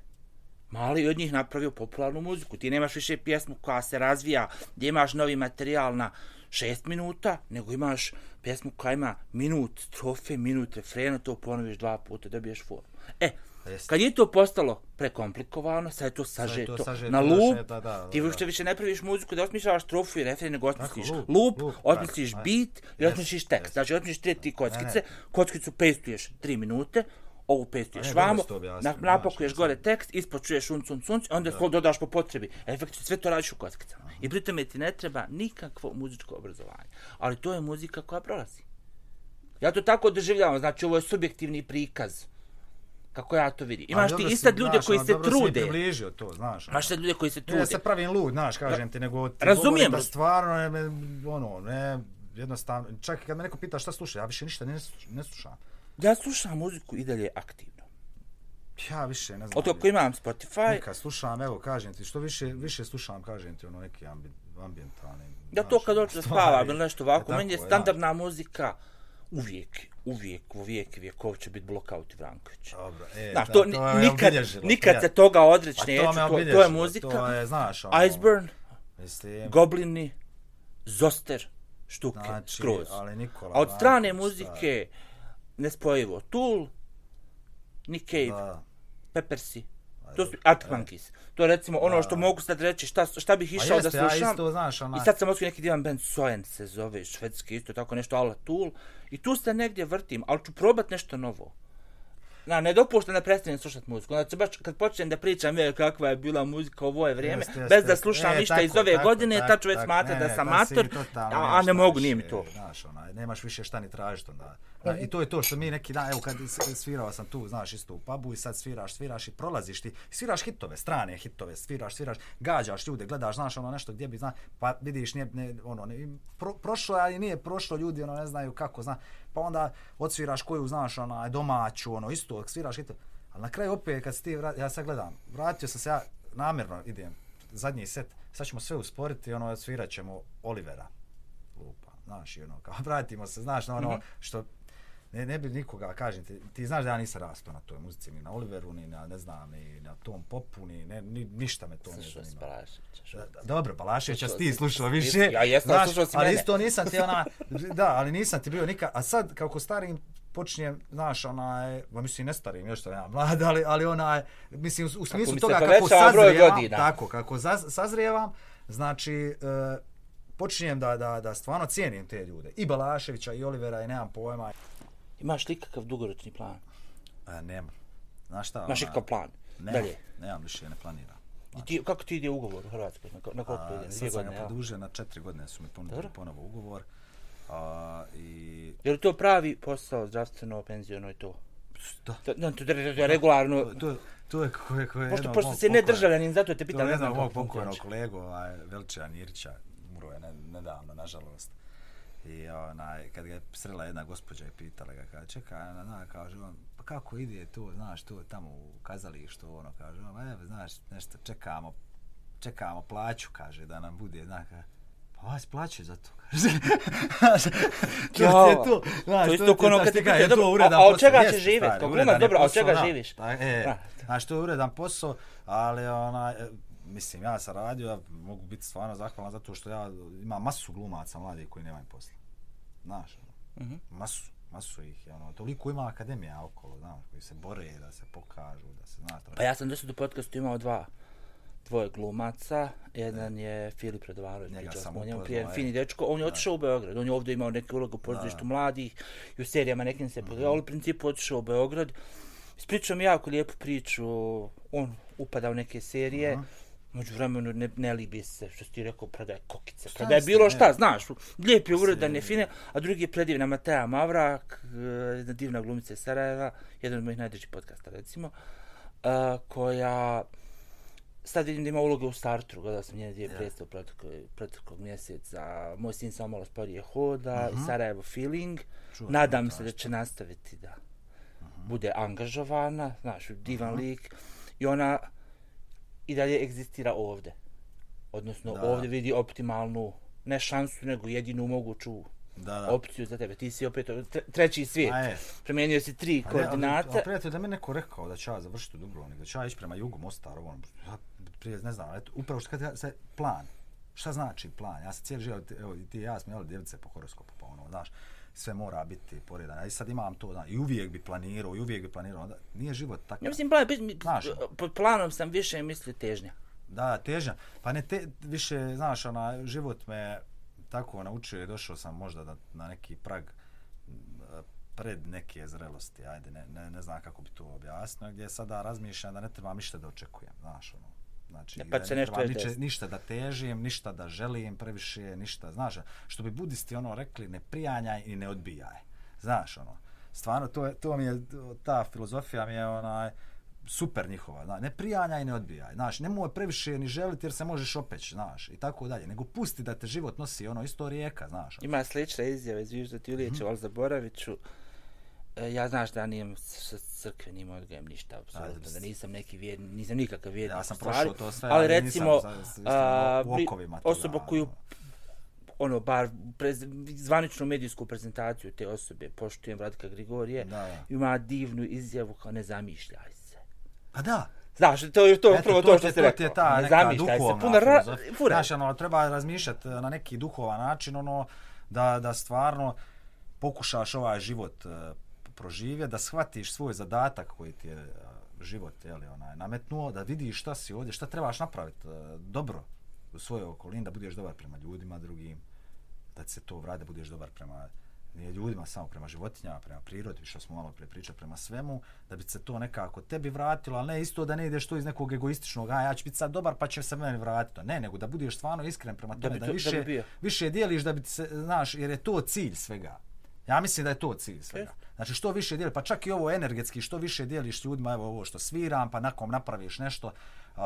Speaker 1: Mali od njih napravio popularnu muziku. Ti nemaš više pjesmu koja se razvija, gdje imaš novi materijal na šest minuta, nego imaš pjesmu koja ima minut strofe, minut refrena, to ponoviš dva puta, dobiješ formu. E,
Speaker 2: Jeste.
Speaker 1: kad je to postalo prekomplikovano, sad je to sažeto
Speaker 2: to sažeto,
Speaker 1: na
Speaker 2: da,
Speaker 1: lup,
Speaker 2: še- da, da,
Speaker 1: ti
Speaker 2: da.
Speaker 1: više ne praviš muziku da osmišljavaš strofu i refren, nego osmisliš
Speaker 2: lup,
Speaker 1: lup,
Speaker 2: lup,
Speaker 1: osmisliš
Speaker 2: tako,
Speaker 1: beat i
Speaker 2: Jest,
Speaker 1: osmisliš tekst. Znači, osmisliš tri ti kockice,
Speaker 2: Ne,
Speaker 1: kockicu pestuješ tri minute, ovu pestuješ vamo, na, napakuješ gore tekst, ispod čuješ unc, unc, unc, onda da. dodaš po potrebi. Efekt, sve to radiš u kockicama. I pri tome ti ne treba nikakvo muzičko obrazovanje. Ali to je muzika koja prolazi. Ja to tako doživljavam, znači ovo je subjektivni prikaz. Kako ja to vidim. Imaš ti i
Speaker 2: si,
Speaker 1: sad ljude
Speaker 2: znaš,
Speaker 1: koji
Speaker 2: ono,
Speaker 1: se
Speaker 2: dobro si
Speaker 1: trude.
Speaker 2: približio to, znaš. ono.
Speaker 1: Imaš sad ljude koji se trude.
Speaker 2: ja se pravim lud, znaš, kažem ti, nego ti
Speaker 1: Razumijem,
Speaker 2: da stvarno, ne, ono, ne, jednostavno, čak kad me neko pita šta sluša, ja više ništa ne, ne slušam.
Speaker 1: Ja slušam muziku i dalje aktivno.
Speaker 2: Ja više ne znam.
Speaker 1: Od ako imam Spotify,
Speaker 2: Nekad slušam, evo, kažem ti, što više, više slušam, kažem ti, ono, neki ambi, ambijentalni.
Speaker 1: ja to kad
Speaker 2: ono,
Speaker 1: hoću da spavam ili nešto ovako, meni je standardna muzika uvijek, uvijek, u vijek i vjekov će biti Blockout i Vranković.
Speaker 2: Dobro, e,
Speaker 1: Znaš,
Speaker 2: da,
Speaker 1: to,
Speaker 2: me
Speaker 1: nikad,
Speaker 2: obilježilo,
Speaker 1: nikad
Speaker 2: ja.
Speaker 1: se toga odreći
Speaker 2: to
Speaker 1: neću,
Speaker 2: me
Speaker 1: to, to je muzika.
Speaker 2: To je, znaš, ono,
Speaker 1: Iceburn,
Speaker 2: Mislim,
Speaker 1: Goblini, Zoster, Štuke,
Speaker 2: Znači,
Speaker 1: skroz.
Speaker 2: ali Nikola
Speaker 1: A od strane
Speaker 2: Marković,
Speaker 1: muzike, nespojivo, Tool, Nick Cave. Peppersi, to su Monkeys. To je recimo ono što mogu sad reći šta, šta bih
Speaker 2: A
Speaker 1: išao da
Speaker 2: jeste, ja
Speaker 1: slušam.
Speaker 2: isto, znaš, ona...
Speaker 1: I sad sam otkrio neki divan band Soen se zove, švedski isto tako nešto ala Tool. I tu se negdje vrtim, ali ću probat nešto novo. Na, ne dopuštam da prestanem slušat muziku. Znači, baš kad počnem da pričam je kakva je bila muzika u ovo je vrijeme,
Speaker 2: Jeste, jeste,
Speaker 1: bez da slušam
Speaker 2: E,
Speaker 1: ništa
Speaker 2: tako,
Speaker 1: iz ove
Speaker 2: tako,
Speaker 1: godine,
Speaker 2: tako, tako.
Speaker 1: smatrat
Speaker 2: Ne,
Speaker 1: da sam
Speaker 2: tad si
Speaker 1: mator, a, a ne mogu, nije mi to.
Speaker 2: Znaš, onaj, nemaš više šta ni tražiti onda. Da, I to je to što mi neki dan, evo kad svirao sam tu, znaš, isto u pubu i sad sviraš, sviraš i prolaziš ti, sviraš hitove, strane hitove, sviraš, sviraš, gađaš ljude, gledaš, znaš, ono nešto gdje bi, zna, pa vidiš, nije, ne, ono, ne, pro, prošlo, ali nije prošlo, ljudi, ono, ne znaju kako, zna, pa onda odsviraš koju, znaš, onaj, domaću, ono, isto, sviraš hitove. Ali na kraju opet, kad si ti, vrat, ja sad gledam, vratio sam se ja, namjerno idem, zadnji set, sad ćemo sve usporiti, ono, svirat ćemo Olivera, lupa, znaš, i ono, kao vratimo se, znaš, na ono,
Speaker 1: Mhm.
Speaker 2: što, ne, ne bi nikoga, kažem ti, ti znaš da ja nisam rastao na toj muzici, ni na Oliveru, ni na, ne znam, ni na tom popu, ni, ne, ni ništa me to ne
Speaker 1: Slušao
Speaker 2: zanima.
Speaker 1: Balaševića,
Speaker 2: Da, da, dobro, Balaševića si
Speaker 1: Slušao
Speaker 2: ti slušao više.
Speaker 1: Ja jesam,
Speaker 2: znaš,
Speaker 1: slušao si
Speaker 2: ali
Speaker 1: mene.
Speaker 2: isto nisam ti ona, da, ali nisam ti bio nikad, a sad kako starim počinjem, znaš, onaj, ma mislim ne starim, još sam ja mlad, ali, ali onaj, mislim u, u smislu
Speaker 1: mi se
Speaker 2: toga kako sazrijevam, tako, kako zaz, sazrijevam, znači, e, počinjem da, da, da stvarno cijenim te ljude. I Balaševića, i Olivera, i nemam pojma.
Speaker 1: Imaš li kakav dugoročni plan?
Speaker 2: E, nemam. Znaš šta?
Speaker 1: Imaš ikakav plan?
Speaker 2: Nemam,
Speaker 1: Dalje.
Speaker 2: nemam više, ne planiram.
Speaker 1: I ti, kako ti ide ugovor u Hrvatskoj? Na, na koliko to ide?
Speaker 2: A, sad sam ga produžio na četiri godine su mi ponudili ponovo ugovor. A, i
Speaker 1: Je li to pravi posao zdravstveno, penziono i to?
Speaker 2: da,
Speaker 1: To, no, to, to, to regularno.
Speaker 2: to, to, to je koje, koje
Speaker 1: Pošto,
Speaker 2: jednog
Speaker 1: pošto si ne državljanin, zato te
Speaker 2: To
Speaker 1: pitam,
Speaker 2: je
Speaker 1: ne
Speaker 2: jednog mog pokojnog kolegu, ovaj, Veličija Nirića, umro je ne, nedavno, nažalost. I onaj, kad ga je srela jedna gospođa i pitala ga, kaže, čekaj, na, na, kaže on, pa kako ide to, znaš, to tamo u kazalištu, ono, kaže on, evo, znaš, nešto, čekamo, čekamo plaću, kaže, da nam bude, znaš, pa vas plaćaju za to, kaže. To je to, znaš,
Speaker 1: to isto
Speaker 2: je
Speaker 1: ko ono
Speaker 2: znaš,
Speaker 1: kad
Speaker 2: ti
Speaker 1: ti
Speaker 2: kaže,
Speaker 1: pitaju,
Speaker 2: je to
Speaker 1: dobro,
Speaker 2: uredan
Speaker 1: a- a od
Speaker 2: posao,
Speaker 1: čega
Speaker 2: jeste,
Speaker 1: ćeš živjet?
Speaker 2: stari,
Speaker 1: Kako ima,
Speaker 2: je
Speaker 1: dobro, a od
Speaker 2: posao,
Speaker 1: čega
Speaker 2: da.
Speaker 1: živiš?
Speaker 2: Pa, e. Znaš, to je uredan posao, ali ona, e, mislim, ja sam radio, ja mogu biti stvarno zahvalan zato što ja imam masu glumaca mladih koji nemaju posla. Znaš, ono,
Speaker 1: Mhm.
Speaker 2: masu, masu ih, ono, toliko ima akademija okolo, znaš, koji se bore da se pokažu, da se, znaš,
Speaker 1: Pa ja sam došao do podcastu imao dva dvoje glumaca, jedan je Filip Radovanović,
Speaker 2: Njega sam
Speaker 1: o njemu prije, fini dečko, on je otišao u Beograd, on je ovdje imao neke ulogu u pozorištu mladih i u serijama nekim se pogledao, ali u principu otišao u Beograd. Ispričao mi jako lijepu priču, on upada u neke serije, Među vremenu ne, ne libi se, što ti rekao, predaje kokice,
Speaker 2: Šta ste,
Speaker 1: bilo
Speaker 2: ne?
Speaker 1: šta, znaš, lijep je uredan je fine, a drugi je predivna Mateja Mavrak, eh, jedna divna glumica iz Sarajeva, jedan od mojih najdražih podcasta, recimo, eh, koja sad vidim da ima uloge u Startru, gledao sam njene dvije predstave proteklog, proteklog mjeseca, moj sin samo malo sporije hoda, i Sarajevo Feeling,
Speaker 2: Čuo sam
Speaker 1: nadam se da će nastaviti da bude angažovana, znaš, divan lik, i ona i dalje egzistira ovde. Odnosno,
Speaker 2: Da.
Speaker 1: ovde vidi optimalnu, ne šansu, nego jedinu moguću
Speaker 2: Da, da.
Speaker 1: opciju za tebe. Ti si opet tre- treći svijet. Promijenio si tri
Speaker 2: A ne, ali-
Speaker 1: koordinate.
Speaker 2: Prijatelj, da mi neko rekao da će ja završiti u Dubrovnik, da će ja ići prema jugu Mostar, ono, ja prije ne znam, eto, upravo što kad ja, se plan, šta znači plan? Ja sam cijeli život, evo, ti i ja smo jeli djevice po horoskopu, pa ono, znaš, sve mora biti poredano. I sad imam to, znaš, i uvijek bi planirao, i uvijek bi planirao, onda nije život takav.
Speaker 1: Ja mislim, plan,
Speaker 2: Znaš.
Speaker 1: pod planom sam više mislio težnja.
Speaker 2: Da, težnja. Pa ne te, više, znaš, ona, život me tako naučio i došao sam možda da, na neki prag pred neke zrelosti, ajde, ne, ne, ne znam kako bi to objasnio, gdje sada razmišljam da ne trebam ništa da očekujem, znaš, ono. Znači,
Speaker 1: Ne, pa
Speaker 2: ne
Speaker 1: nešto
Speaker 2: niče, ništa da težim, ništa da želim previše, ništa, znaš, što bi budisti ono rekli, ne prijanjaj i ne odbijaj, znaš, ono, Stvarno, to, je, to mi je, ta filozofija mi je onaj, super njihova, znaš, ne prijanjaj i ne odbijaj, znaš, nemoj previše ni želiti jer se možeš opeć, znaš, i tako dalje, nego pusti da te život nosi ono isto rijeka, znaš.
Speaker 1: Ima slična izjava iz Vižda Julijeća, mm -hmm. e, ja znaš da nijem s crkvenim odgojem ništa, apsolutno, da nisam neki vjer, nisam nikakav vjernik
Speaker 2: ja sam prošao to sve,
Speaker 1: ali recimo,
Speaker 2: nisam,
Speaker 1: osoba koju ono, bar prez, zvaničnu medijsku prezentaciju te osobe, poštujem Radika Grigorije, da, da. ima divnu izjavu kao ne zamišljaj se.
Speaker 2: Pa da.
Speaker 1: Znaš, to je to,
Speaker 2: upravo
Speaker 1: to, to što
Speaker 2: ste
Speaker 1: rekao.
Speaker 2: To je ta neka duhovna ra- Znaš, ono, treba razmišljati na neki duhovan način, ono, da, da stvarno pokušaš ovaj život proživjeti, da shvatiš svoj zadatak koji ti je život je li, onaj, nametnuo, da vidiš šta si ovdje, šta trebaš napraviti dobro u svojoj okolini, da budeš dobar prema ljudima drugim, da se to vrade, da budeš dobar prema nije ljudima, samo prema životinjama, prema prirodi, što smo malo pre pričali, prema svemu, da bi se to nekako tebi vratilo, ali ne isto da ne ideš to iz nekog egoističnog, a ja ću biti sad dobar pa će se meni vratiti. Ne, nego da budeš stvarno iskren prema tome, da, da, to, više, da bi više dijeliš da bi se, znaš, jer je to cilj svega. Ja mislim da je to cilj svega. Znači što više dijeliš, pa čak i ovo energetski, što više dijeliš ljudima, evo ovo što sviram, pa nakom napraviš nešto, uh,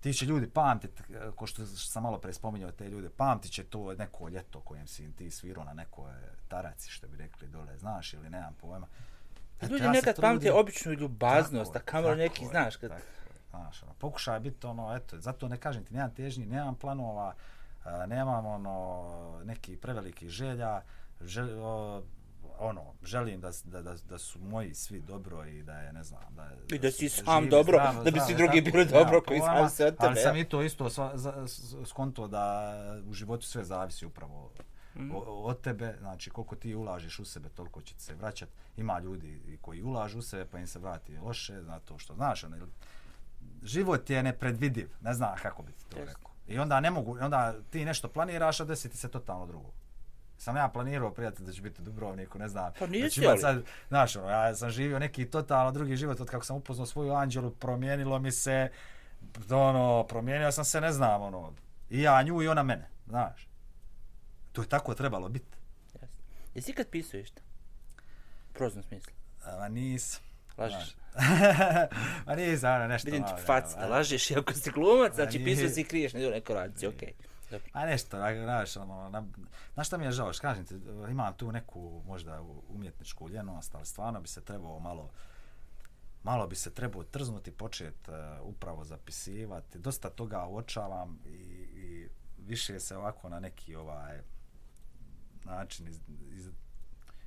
Speaker 2: ti će ljudi pamtit, ko što sam malo pre spominjao te ljude, pamtit će to neko ljeto kojem si ti svirao na nekoj taraci, što bi rekli dole, znaš ili nemam pojma.
Speaker 1: Eto, ljudi ja nekad pamte običnu ljubaznost, a kamero neki,
Speaker 2: je,
Speaker 1: znaš, kad...
Speaker 2: Tako, znaš, ono, pokušaj biti ono, eto, zato ne kažem ti, nemam težnji, nemam planova, nemam ono, neki preveliki želja, žel, o, ono, želim da, da, da, da su moji svi dobro i da je, ne znam, da je...
Speaker 1: I da, si sam živi, dobro, zdravo, da bi svi drugi bili dobro koji sam se od tebe.
Speaker 2: Ali sam i to isto sva, za, skonto da u životu sve zavisi upravo mm. od tebe, znači koliko ti ulažiš u sebe, toliko će se vraćat. Ima ljudi koji ulažu u sebe, pa im se vrati loše, zato što, znaš, ono, život je nepredvidiv, ne znam kako bi ti to rekao. I onda ne mogu, onda ti nešto planiraš, a desi ti se totalno drugo sam ja planirao prijatelj da će biti u Dubrovniku, ne znam.
Speaker 1: Pa
Speaker 2: nisi znači, sad, znaš, ono, ja sam živio neki totalno drugi život od kako sam upoznao svoju anđelu, promijenilo mi se, ono, promijenio sam se, ne znam, ono, i ja nju i ona mene, znaš. To je tako trebalo biti.
Speaker 1: Jasno. Jesi kad pisuješ to? Prozno smislu.
Speaker 2: Ma nis.
Speaker 1: Lažeš?
Speaker 2: Ma nis, ono, nešto
Speaker 1: Vidim ti fac da lažeš, iako si glumac, znači pisuješ i kriješ na neko radici, okej. Okay.
Speaker 2: A nešto, znaš, ono, na, znaš šta mi je žao, kažem ti, imam tu neku možda umjetničku ljenost, ali stvarno bi se trebao malo, malo bi se trebao trznuti, početi uh, e, upravo zapisivati, dosta toga uočavam i, i više se ovako na neki ovaj način iz, iz,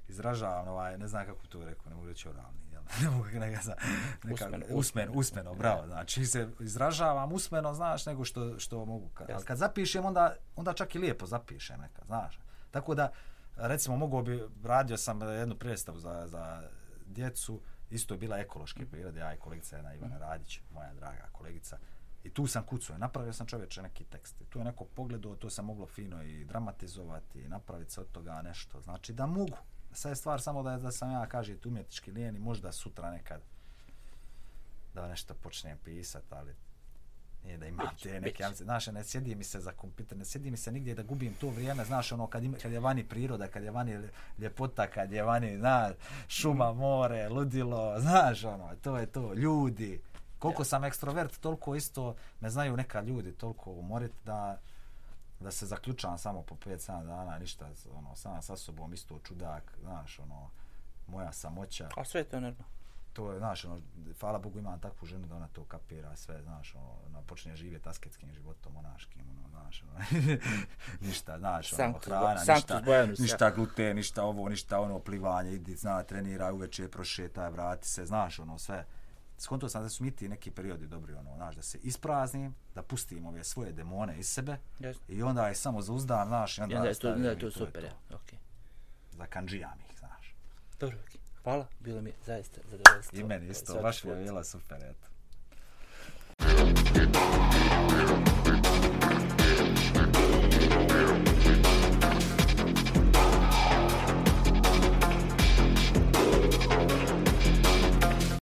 Speaker 2: izražavam, ovaj, ne znam kako to rekao, ne mogu reći oralni, ne mogu neka za neka usmeno, usmeno, usmeno. bravo. Znači se izražavam usmeno znaš nego što što mogu. Kad, ali kad zapišem onda onda čak i lijepo zapišem neka znaš. Tako da recimo mogu bi radio sam jednu predstavu za za djecu isto je bila ekološke prirode ja i kolegica Ena Ivana mm. Radić moja draga kolegica. I tu sam kucao, napravio sam čovječe neki tekst. I tu je neko pogledao, to sam moglo fino i dramatizovati, i napraviti se od toga nešto. Znači da mogu, sad je stvar samo da, da sam ja, kaže, umjetnički lijen i možda sutra nekad da nešto počnem pisat, ali nije da imam te neke, ja, znaš, ne sjedi mi se za kompjuter, ne sjedi mi se nigdje da gubim to vrijeme, znaš, ono, kad, ima, kad je vani priroda, kad je vani ljepota, kad je vani, znaš, šuma, more, ludilo, znaš, ono, to je to, ljudi, koliko ja. sam ekstrovert, toliko isto me znaju neka ljudi, toliko umorit da, da se zaključavam samo po 5-7 dana, ništa, ono, sam sa sobom isto čudak, znaš, ono, moja samoća.
Speaker 1: A sve je to normalno.
Speaker 2: To je, znaš, ono, hvala Bogu imam takvu ženu da ona to kapira sve, znaš, ono, ona počne živjeti asketskim životom, monaškim, ono, znaš, ono, ništa, znaš, ono, hrana, ništa, ništa gluten, ništa ovo, ništa ono, plivanje, idi, zna, trenira, uveče, prošetaj, vrati se, znaš, ono, sve skonto sam da su mi ti neki periodi dobri, ono, znaš, da se ispraznim, da pustim ove svoje demone iz sebe yes. i onda je samo za uzdan, znaš,
Speaker 1: i onda, onda je to, onda je to super, je to.
Speaker 2: Okay. Za kanđijam ih, znaš.
Speaker 1: Dobro, okay. Hvala, bilo mi zaista zadovoljstvo.
Speaker 2: I meni isto, baš mi je bilo super, eto.